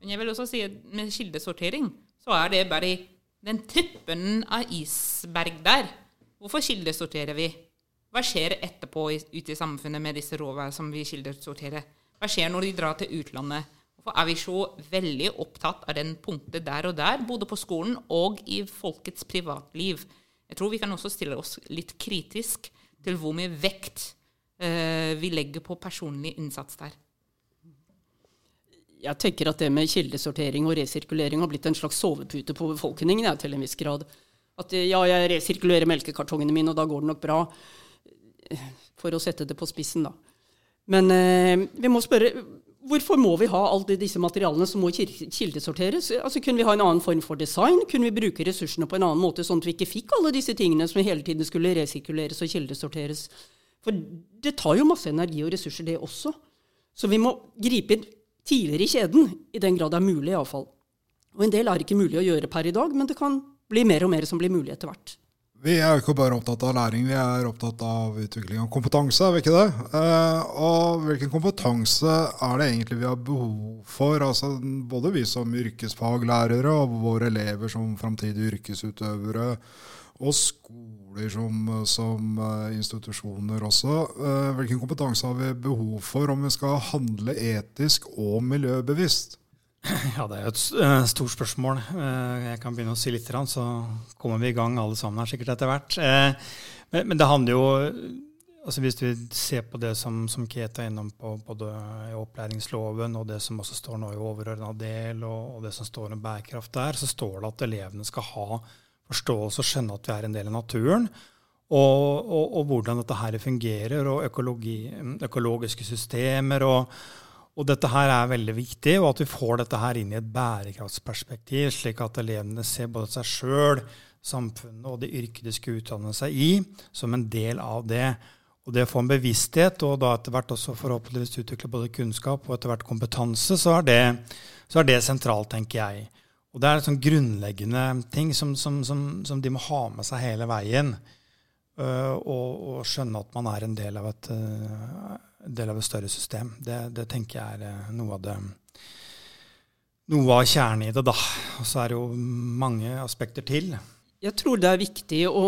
Men jeg vil også si at med kildesortering så er det bare den tippen av isberg der. Hvorfor kildesorterer vi? Hva skjer etterpå ute i samfunnet med disse råvarene som vi kildesorterer? Hva skjer når de drar til utlandet? Hvorfor er vi så veldig opptatt av den punktet der og der, både på skolen og i folkets privatliv? Jeg tror vi kan også stille oss litt kritisk til hvor mye vekt eh, vi legger på personlig innsats der. Jeg tenker at det med kildesortering og resirkulering har blitt en slags sovepute på befolkningen jeg, til en viss grad. At ja, jeg resirkulerer melkekartongene mine, og da går det nok bra. For å sette det på spissen, da. Men eh, vi må spørre hvorfor må vi ha alle disse materialene som må kildesorteres? Altså, kunne vi ha en annen form for design? Kunne vi bruke ressursene på en annen måte, sånn at vi ikke fikk alle disse tingene som hele tiden skulle resirkuleres og kildesorteres? For det tar jo masse energi og ressurser, det også. Så vi må gripe tidligere i kjeden, i den grad det er mulig iallfall. Og en del er ikke mulig å gjøre per i dag, men det kan bli mer og mer som blir mulig etter hvert. Vi er jo ikke bare opptatt av læring, vi er opptatt av utvikling av kompetanse. er vi ikke det? Eh, og hvilken kompetanse er det egentlig vi har behov for? Altså, både vi som yrkesfaglærere og våre elever som framtidige yrkesutøvere, og skoler som, som uh, institusjoner også. Uh, hvilken kompetanse har vi behov for om vi skal handle etisk og miljøbevisst? Ja, Det er jo et uh, stort spørsmål. jeg kan begynne å si litt, så kommer vi i gang alle sammen her sikkert etter hvert. Men, men, det handler jo altså Hvis vi ser på det som, som Kate er innom på både opplæringsloven, og det som også står nå i overordna del, og, og det som står om bærekraft der, så står det at elevene skal ha forståelse og skjønne at vi er en del av naturen. Og, og, og hvordan dette her fungerer, og økologi, økologiske systemer. Og, og, dette her er veldig viktig, og at vi får dette her inn i et bærekraftsperspektiv, slik at elevene ser både seg sjøl, samfunnet og det yrket de skal utdanne seg i, som en del av det. Og det å få en bevissthet, og da etter hvert også forhåpentligvis utvikle både kunnskap og etter hvert kompetanse, så er det, så er det sentralt, tenker jeg. Og det er en sånn grunnleggende ting som, som, som, som, de må ha med seg hele veien. Uh, og, og, skjønne at man er en del av et, uh, del av et større system. Det, det, tenker jeg er uh, noe av det noe av kjernen i det. da. Og så er det jo mange aspekter til. Jeg tror det er viktig å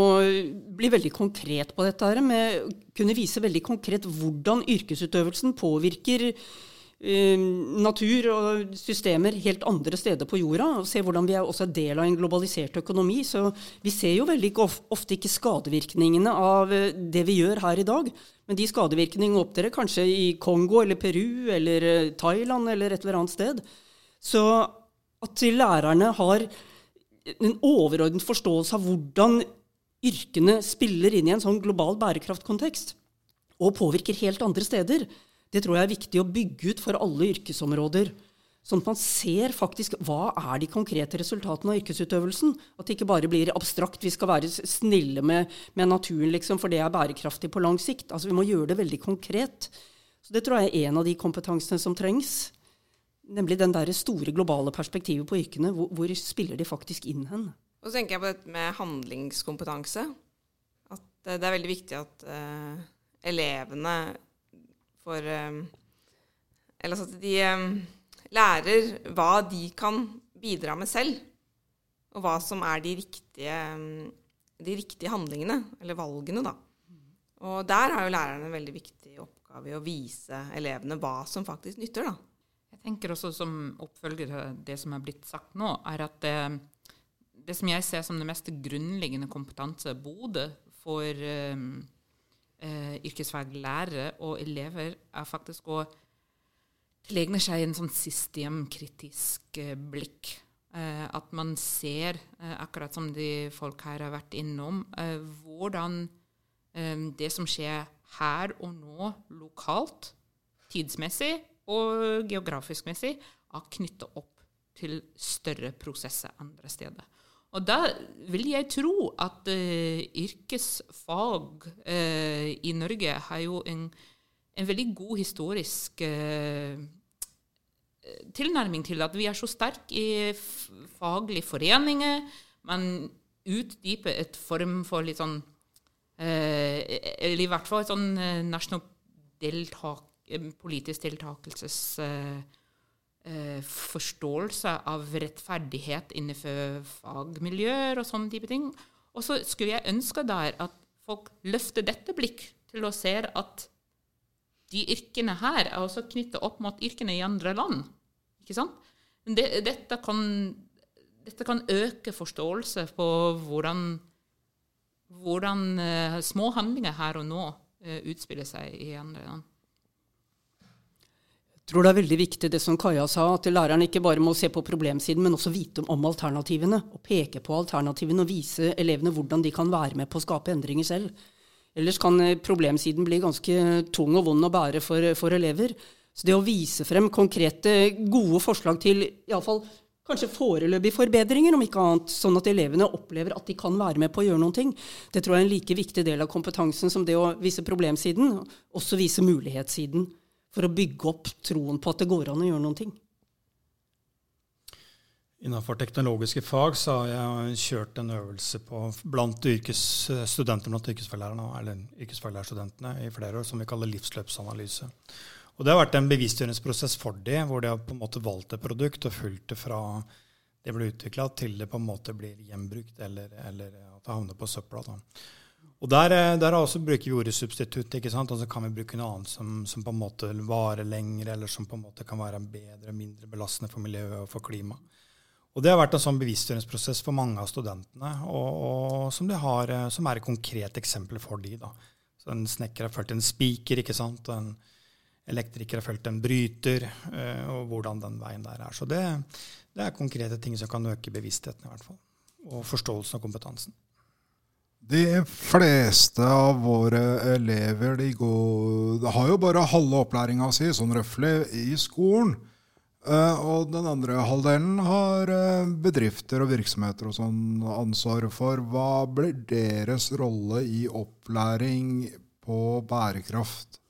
bli veldig konkret på dette. her, med å Kunne vise veldig konkret hvordan yrkesutøvelsen påvirker Eh, natur og systemer helt andre steder på jorda. og Se hvordan vi er også del av en globalisert økonomi. Så vi ser jo veldig ofte ikke skadevirkningene av eh, det vi gjør her i dag. Men de skadevirkningene opptrer kanskje i Kongo eller Peru eller eh, Thailand eller et eller annet sted. Så at lærerne har en overordnet forståelse av hvordan yrkene spiller inn i en sånn global bærekraftkontekst, og påvirker helt andre steder, det tror jeg er viktig å bygge ut for alle yrkesområder. Sånn at man ser faktisk hva er de konkrete resultatene av yrkesutøvelsen. At det ikke bare blir abstrakt. Vi skal være snille med, med naturen, liksom, for det er bærekraftig på lang sikt. Altså, Vi må gjøre det veldig konkret. Så Det tror jeg er en av de kompetansene som trengs. Nemlig den det store globale perspektivet på yrkene. Hvor, hvor spiller de faktisk inn hen? Og så tenker jeg på dette med handlingskompetanse. At det er veldig viktig at uh, elevene for um, Eller altså at de um, lærer hva de kan bidra med selv, og hva som er de riktige, um, de riktige handlingene, eller valgene, da. Og der har jo lærerne en veldig viktig oppgave i å vise elevene hva som faktisk nytter, da. Jeg tenker også som oppfølger til det som er blitt sagt nå, er at det, det som jeg ser som det mest grunnleggende kompetanse, både for um, eh, yrkesfaglærere og elever er faktisk å tilegne seg en sånn systemkritisk eh, blikk. Eh, at man ser, eh, akkurat som de folk her har vært innom, eh, hvordan eh, det som skjer her og nå lokalt, tidsmessig og geografisk messig, er knytta opp til større prosesser andre steder. Og da vil jeg tro at uh, yrkesfag uh, i Norge har jo en, en veldig god historisk uh, tilnærming til at vi er så sterke i faglige foreninger. Man utdyper et form for litt sånn Eller i hvert fall et sånn nasjonal deltak, politisk deltakelses eh, forståelse av rettferdighet innenfor fagmiljøer og sånne type ting. Og så skulle jeg ønske der at folk løfter dette blikk til å se at de yrkene her er også knyttet opp mot yrkene i andre land. Ikke sant? Det, dette, kan, dette, kan, øke forståelse på hvordan, hvordan uh, små handlinger her og nå uh, utspiller seg i andre land. Tror det er veldig viktig det som Kaja sa, at læreren ikke bare må se på problemsiden, men også vite om alternativene. Og peke på alternativene og vise elevene hvordan de kan være med på å skape endringer selv. Ellers kan eh, problemsiden bli ganske tung og vond å bære for, for elever. Så det å vise frem konkrete, gode forslag til iallfall kanskje foreløpige forbedringer, om ikke annet, sånn at elevene opplever at de kan være med på å gjøre noen ting, det tror jeg er en like viktig del av kompetansen som det å vise problemsiden, også vise mulighetssiden for å bygge opp troen på at det går an å gjøre noen ting. Innenfor teknologiske fag så har jeg kjørt en øvelse på blant yrkesstudenter blant yrkesfaglærerne, yrkesfaglærerstudentene i flere år, som vi kaller livsløpsanalyse. Og Det har vært en bevisstgjøringsprosess for dem, hvor de har på en måte valgt et produkt og fulgt det fra det ble utvikla, til det på en måte blir gjenbrukt, eller, eller at det havner på søpla. Da. Og der, eh, der også bruker vi ordet substitutt. ikke sant? Og så kan vi bruke noe annet som, som, på en måte varer lenger, eller som på en måte kan være bedre, mindre belastende for miljøet og for klimaet. Og Det har vært en sånn bevisstgjøringsprosess for mange av studentene, og, og som, har, eh, som, er et konkret eksempel for de. da. Så En snekker har fulgt en spiker, ikke sant? en elektriker har fulgt en bryter, eh, og hvordan den veien der er. Så det, det er konkrete ting som kan øke bevisstheten, i hvert fall. Og forståelsen og kompetansen. De fleste av våre elever de, går, de har jo bare halve opplæringa si, sånn røftlig, i skolen. Uh, og den andre halvdelen har uh, bedrifter og virksomheter og sånn ansvar for. Hva blir deres rolle i opplæring på bærekraft?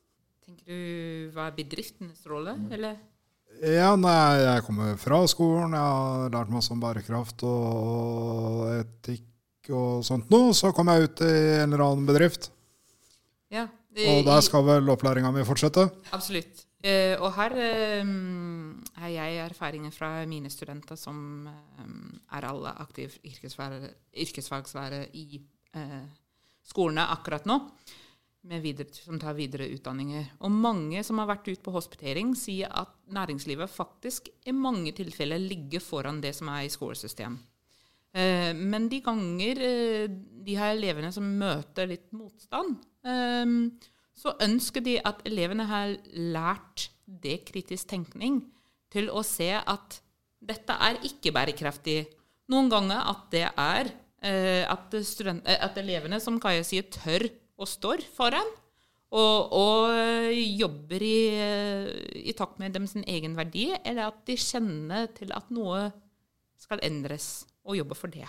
Tenker du hva er bedriftenes rolle, eller? Ja, nei, jeg kommer fra skolen. Jeg har lært masse om bærekraft og etikk og sånt noe, så kom jeg ut i en eller annen bedrift. Ja, det, og der skal vel opplæringa mi fortsette? Absolutt. Uh, og her uh, har jeg erfaringer fra mine studenter som uh, er alle aktive yrkesfaglærere i skolene akkurat nå, videre, som tar videre utdanninger. Og mange som har vært ute på hospitering, sier at næringslivet faktisk i mange tilfeller ligger foran det som er i skolesystemet. Eh, men de ganger eh, de her elevene som møter litt motstand, eh, så ønsker de at elevene har lært det kritisk tenkning til å se at dette er ikke bærekraftig. Noen ganger at det er at, at elevene, som Kaja sier, tør og står foran. Og, og jobber i, i, takt med dem sin egen verdi, eller at de kjenner til at noe skal endres og jobbe for det.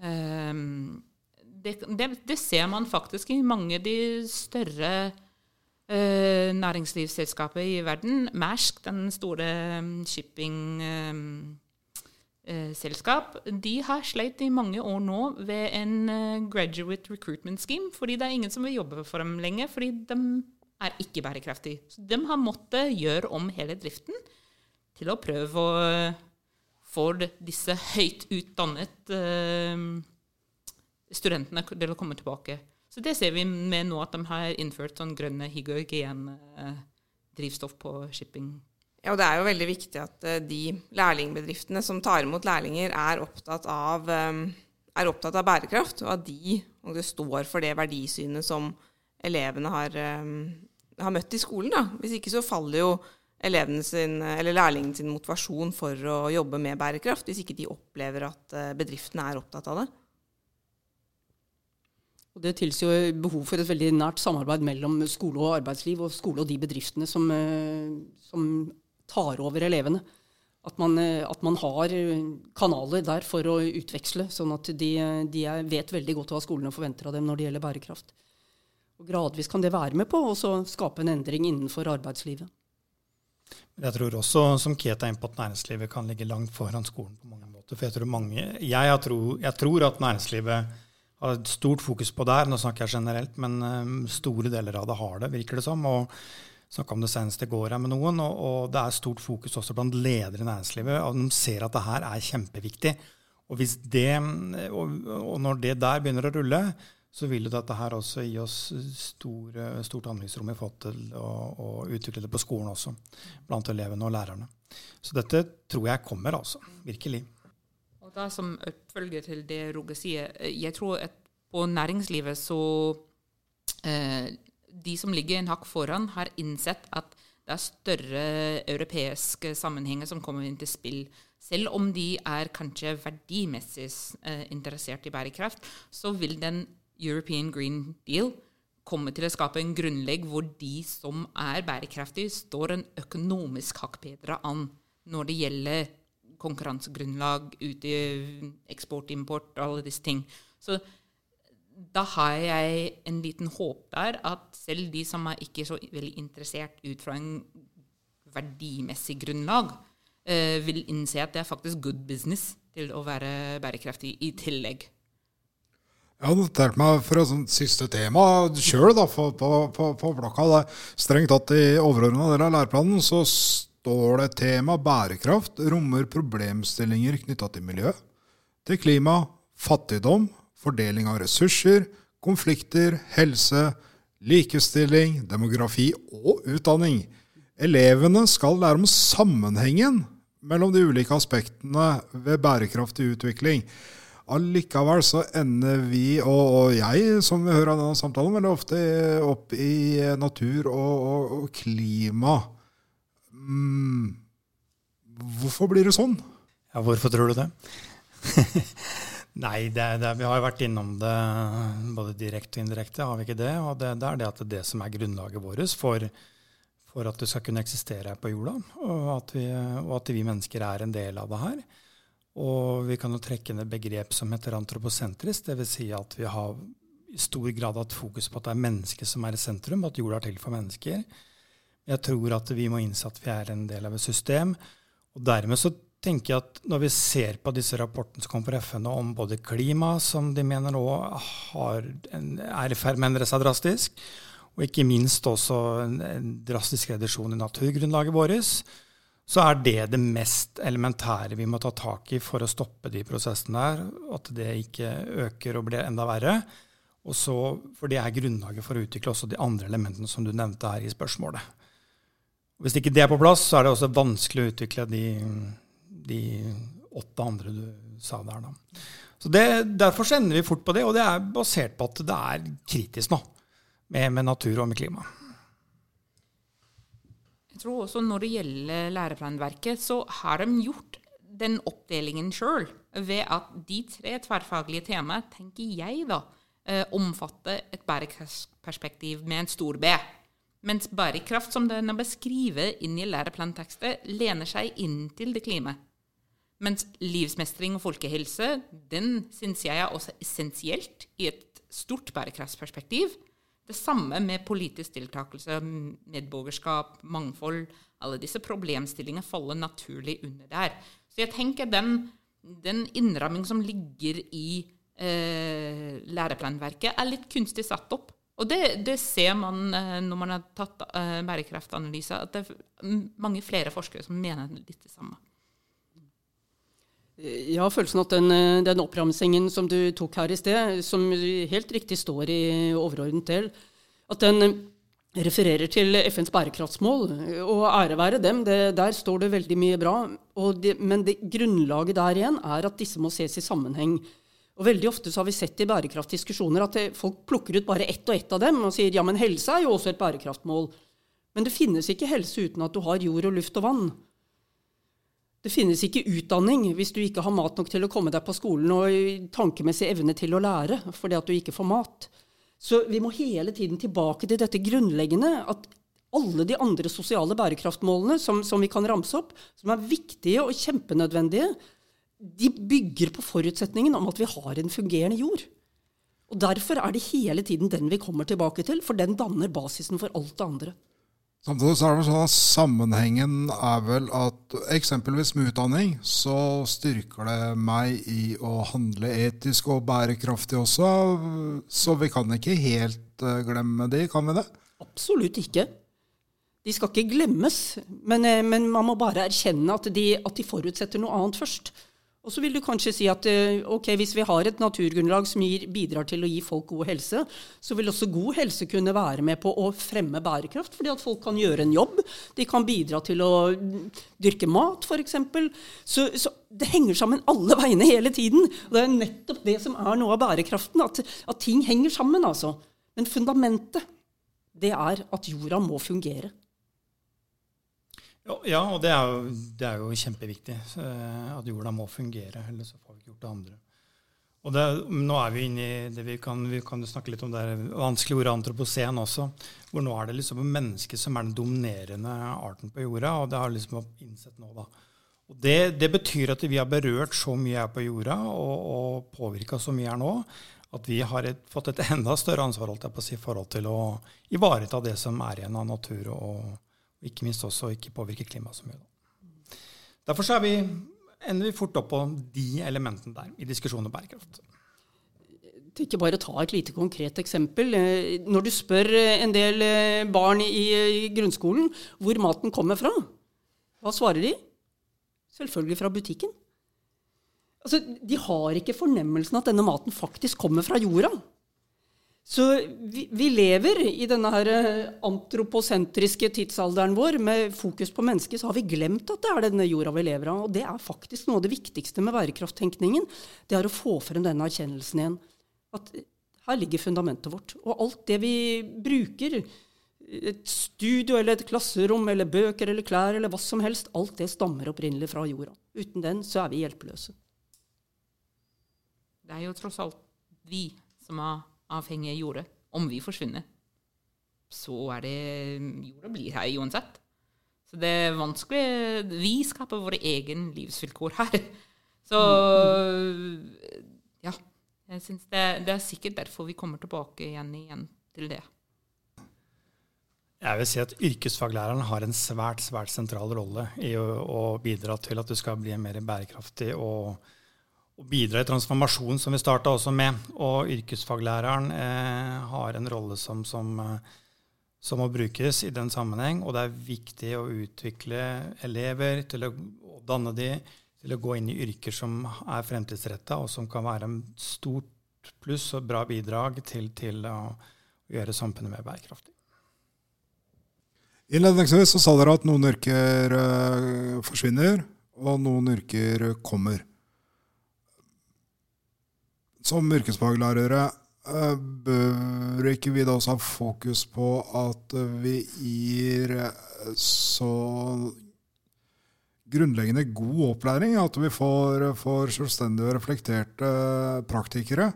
Um, det, det, det, ser man faktisk i mange av de større uh, næringslivsselskapene i verden. Mersk, den store shipping-selskap, um, uh, de har sleit i mange år nå ved en graduate recruitment scheme, fordi det er ingen som vil jobbe for dem lenger, fordi de er ikke bærekraftige. Så de har måttet gjøre om hele driften til å prøve å for disse høyt utdannet uh, studentene til å komme tilbake. Så det ser vi med nå at de har innført sånn grønne hydrogen-drivstoff på shipping. Ja, og Det er jo veldig viktig at uh, de lærlingbedriftene som tar imot lærlinger, er opptatt av, er opptatt av bærekraft, og at de og står for det verdisynet som elevene har, har møtt i skolen. Da. Hvis ikke så faller jo sin, eller lærlingen sin motivasjon for å jobbe med bærekraft, hvis ikke de opplever at eh, bedriftene er opptatt av det. Og det tilsier behov for et veldig nært samarbeid mellom skole og arbeidsliv, og skole og de bedriftene som, eh, som tar over elevene. At man, eh, at man, har kanaler der for å utveksle, sånn at de, de vet veldig godt hva skolene forventer av dem når det gjelder bærekraft. Og Gradvis kan det være med på å skape en endring innenfor arbeidslivet. Jeg tror også, som Keta er inne på, at næringslivet kan ligge langt foran skolen på mange måter. For jeg tror, mange, jeg, tror, jeg tror at næringslivet har et stort fokus på der. Nå snakker jeg generelt, men um, store deler av det har det, virker det som. og snakka om det senest i går med noen, og, og, det er stort fokus også blant ledere i næringslivet. og De ser at det her er kjempeviktig. Og, det, og, og når det der begynner å rulle, så vil jo dette her også gi oss store, stort handlingsrom i forhold til å, å, utvikle det på skolen også, blant elevene og lærerne. Så dette tror jeg kommer, altså. Virkelig. Og da Som oppfølger til det Roger sier, jeg tror at på næringslivet så eh, De som ligger en hakk foran, har innsett at det er større europeiske sammenhenger som kommer inn til spill. Selv om de er kanskje verdimessig eh, interessert i bærekraft, så vil den European Green Deal kommer til å skape en grunnlegg hvor de som er bærekraftige, står en økonomisk hakk bedre an når det gjelder konkurransegrunnlag, ute eksport, import, og alle disse ting. Så da har jeg en liten håp der at selv de som er ikke så veldig interessert ut fra en verdimessig grunnlag, eh, vil innse at det er faktisk good business til å være bærekraftig i tillegg. Jeg har notert meg for et siste tema sjøl på, på, på, blokka. Det strengt tatt i overordna del av læreplanen så står det tema bærekraft rommer problemstillinger knytta til miljø, til klima, fattigdom, fordeling av ressurser, konflikter, helse, likestilling, demografi og utdanning. Elevene skal lære om sammenhengen mellom de ulike aspektene ved bærekraftig utvikling. Allikevel så ender vi, og, og jeg som vi hører av denne samtalen, veldig ofte opp i natur og, og, og klima. Mm. Hvorfor blir det sånn? Ja, hvorfor tror du det? Nei, det, det, vi har jo vært innom det både direkte og indirekte, har vi ikke det? Og det, det er det at det som er grunnlaget vårt for, for, at du skal kunne eksistere her på jorda, og at, vi, og at vi mennesker er en del av det her. Og vi kan jo trekke et begrep som heter antroposentrisk, dvs. Si at vi har i stor grad hatt fokus på at det er mennesket som er i sentrum, at jorda er til for mennesker. Jeg tror at vi må innse at vi er en del av et system. Og dermed så tenker jeg at når vi ser på disse rapportene som kommer fra FN om både klima, som de mener nå er i ferd med å endre seg drastisk, og ikke minst også en, en drastisk reduksjon i naturgrunnlaget vårt, så er det det mest elementære vi må ta tak i for å stoppe de prosessene der. At det ikke øker og blir enda verre. Og så, for det er grunnlaget for å utvikle også de andre elementene som du nevnte her i spørsmålet. Hvis ikke det er på plass, så er det også vanskelig å utvikle de, de åtte andre du sa der. Da. Så det, Derfor ender vi fort på det, og det er basert på at det er kritisk nå med, med natur og med klima. Jeg tror også når det gjelder læreplanverket, så har de gjort den oppdelingen sjøl ved at de tre tverrfaglige temaene, tenker jeg da, eh, omfatter et bærekraftsperspektiv med en stor B. Mens bærekraft, som den er beskrevet inn i læreplantekstet, lener seg inn til det klimaet. Mens livsmestring og folkehelse, den syns jeg er også essensielt i et stort bærekraftsperspektiv. Det samme med politisk deltakelse, medborgerskap, mangfold. Alle disse problemstillingene faller naturlig under der. Så jeg tenker den, den innramming som ligger i eh, læreplanverket, er litt kunstig satt opp. Og det, det ser man eh, når man har tatt eh, bærekraftanalyse, at det er mange flere forskere som mener litt det samme. Jeg har følelsen at den, eh, den oppramsingen som du tok her i sted, som helt riktig står i overordnet del, at den eh, refererer til FNs bærekraftsmål. Og ære være dem, det, der står det veldig mye bra. Det, men det, grunnlaget der igjen er at disse må ses i sammenheng. Og Veldig ofte så har vi sett i bærekraftdiskusjoner at det, folk plukker ut bare ett og ett av dem og sier ja, men helse er jo også et bærekraftmål. Men det finnes ikke helse uten at du har jord og luft og vann. Det finnes ikke utdanning hvis du ikke har mat nok til å komme deg på skolen og tankemessig evne til å lære fordi at du ikke får mat. Så vi må hele tiden tilbake til dette grunnleggende at alle de andre sosiale bærekraftmålene som, som vi kan ramse opp, som er viktige og kjempenødvendige, de bygger på forutsetningen om at vi har en fungerende jord. Og Derfor er det hele tiden den vi kommer tilbake til, for den danner basisen for alt det andre. Samtidig så er det sånn at Sammenhengen er vel at eksempelvis med utdanning så styrker det meg i å handle etisk og bærekraftig også. Så vi kan ikke helt eh, glemme de, kan vi det? Absolutt ikke. De skal ikke glemmes, men, eh, men man må bare erkjenne at de, at de, forutsetter noe annet først. Og så vil du kanskje si at eh, ok, hvis vi har et naturgrunnlag som gir, bidrar til å gi folk god helse, så vil også god helse kunne være med på å fremme bærekraft, fordi at folk kan gjøre en jobb. De kan bidra til å dyrke mat, f.eks. Så, så det henger sammen alle veiene hele tiden. Og det er nettopp det som er noe av bærekraften, at, at ting henger sammen, altså. Men fundamentet, det er at jorda må fungere. Ja, og det er, jo, det er jo kjempeviktig eh, at jorda må fungere. Ellers får vi ikke gjort det andre. Og det, nå er vi inne i det vi kan, vi kan snakke litt om det vanskelige ordet antropocen også. Hvor nå er det liksom mennesket som er den dominerende arten på jorda. Og det har liksom innsett nå, da. Og det, det, betyr at vi har berørt så mye her på jorda og, og påvirka så mye her nå at vi har et, fått et enda større ansvar holdt jeg på å si, i forhold til å ivareta det som er igjen av natur og ikke minst også ikke påvirke klimaet så mye. Derfor så vi, ender vi fort opp på de elementene der i diskusjonen om bærekraft. Ikke bare ta et lite konkret eksempel. Eh, når du spør eh, en del eh, barn i grunnskolen hvor maten kommer fra, hva svarer de? Selvfølgelig fra butikken. Altså, de har ikke fornemmelsen at denne maten faktisk kommer fra jorda. Så vi, vi, lever i denne her eh, antroposentriske tidsalderen vår med fokus på mennesket. Så har vi glemt at det er denne jorda vi lever av. Og det er faktisk noe av det viktigste med bærekrafttenkningen. Det er å få frem denne erkjennelsen igjen. At her ligger fundamentet vårt. Og alt det vi bruker, et studio eller et klasserom eller bøker eller klær eller hva som helst, alt det stammer opprinnelig fra jorda. Uten den så er vi hjelpeløse. Det er jo tross alt vi som har avhengig av jorda. Om vi forsvinner, så er det Jorda blir her uansett. Så det er vanskelig Vi skaper våre egen livsvilkår her. Så ja. Jeg synes det, det, er sikkert derfor vi kommer tilbake igjen, igjen til det. Jeg vil si at Yrkesfaglæreren har en svært svært sentral rolle i å, å bidra til at du skal bli mer bærekraftig og å bidra i transformasjon, som vi starta også med. Og yrkesfaglæreren eh, har en rolle som, som, eh, som, må brukes i den sammenheng. Og det er viktig å utvikle elever til å, danne de til å gå inn i yrker som er fremtidsretta, og som kan være en stort pluss og bra bidrag til, til å, å gjøre samfunnet mer bærekraftig. Innledningsvis så sa dere at noen yrker uh, forsvinner, og noen yrker kommer som yrkesfaglærere eh, bør ikke vi da også ha fokus på at vi gir eh, så grunnleggende god opplæring, at vi får, får selvstendige og reflekterte praktikere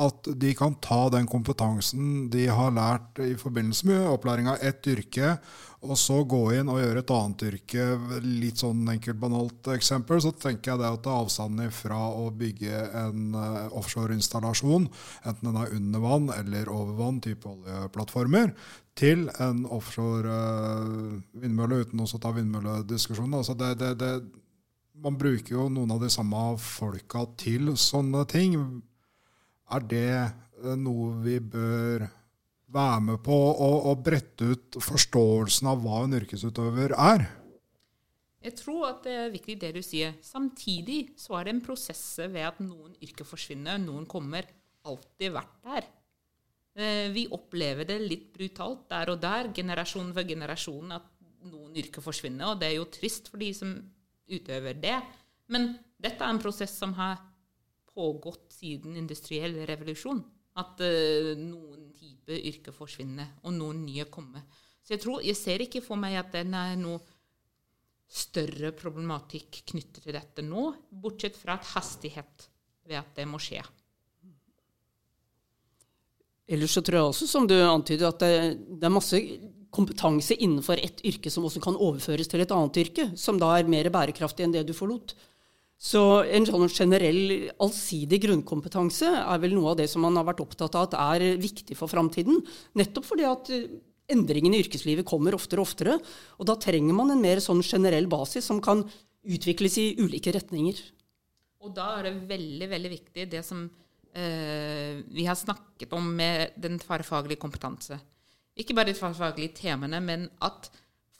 at de kan ta den kompetansen de har lært i forbindelse med opplæring av ett yrke, og så gå inn og gjøre et annet yrke. Litt sånn enkelt, banalt eksempel, så tenker jeg det at det er avstanden fra å bygge en uh, offshoreinstallasjon, enten den er under vann eller over vann, type oljeplattformer, til en offshore uh, vindmølle, uten å ta vindmøllediskusjonen. Altså det, det, det, man bruker jo noen av de samme folka til sånne ting er det eh, noe vi bør være med på å, brette ut forståelsen av hva en yrkesutøver er? Jeg tror at det er viktig det du sier. Samtidig så er det en prosess ved at noen yrker forsvinner, noen kommer. Alltid vært der. Eh, vi opplever det litt brutalt der og der, generasjon for generasjon, at noen yrker forsvinner. Og det er jo trist for de som utøver det. Men dette er en prosess som har pågått siden industriell revolusjon. At uh, noen type yrker forsvinner, og noen nye kommer. Så jeg, tror, jeg ser ikke for meg at det er noe større problematikk knyttet til dette nå, bortsett fra et hastighet ved at det må skje. Ellers så tror jeg også, som du antyder, at det, det er masse kompetanse innenfor ett yrke som også kan overføres til et annet yrke, som da er mer bærekraftig enn det du forlot. Så en sånn generell allsidig grunnkompetanse er vel noe av det som man har vært opptatt av at er viktig for framtiden. Nettopp fordi at eh, endringene i yrkeslivet kommer oftere og oftere. Og da trenger man en mer sånn generell basis som kan utvikles i ulike retninger. Og da er det veldig, veldig viktig det som eh, vi har snakket om med den tverrfaglige kompetanse. Ikke bare de tverrfaglige temaene, men at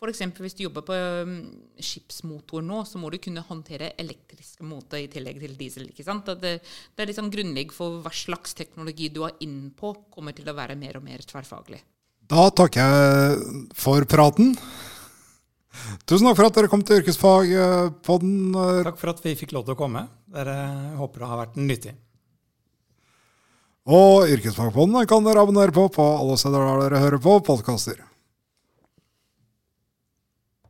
F.eks. hvis du jobber på um, skipsmotor nå, så må du kunne håndtere elektriske motor i tillegg til diesel. ikke sant? Det, det er liksom grunnlegg for hva slags teknologi du har innpå, kommer til å være mer og mer tverrfaglig. Da takker jeg for praten. Tusen takk for at dere kom til Yrkesfagpodden. Takk for at vi fikk lov til å komme. Dere håper det har vært nyttig. Og Yrkesfagpodden kan dere abonnere på på alle steder der dere hører på podkaster.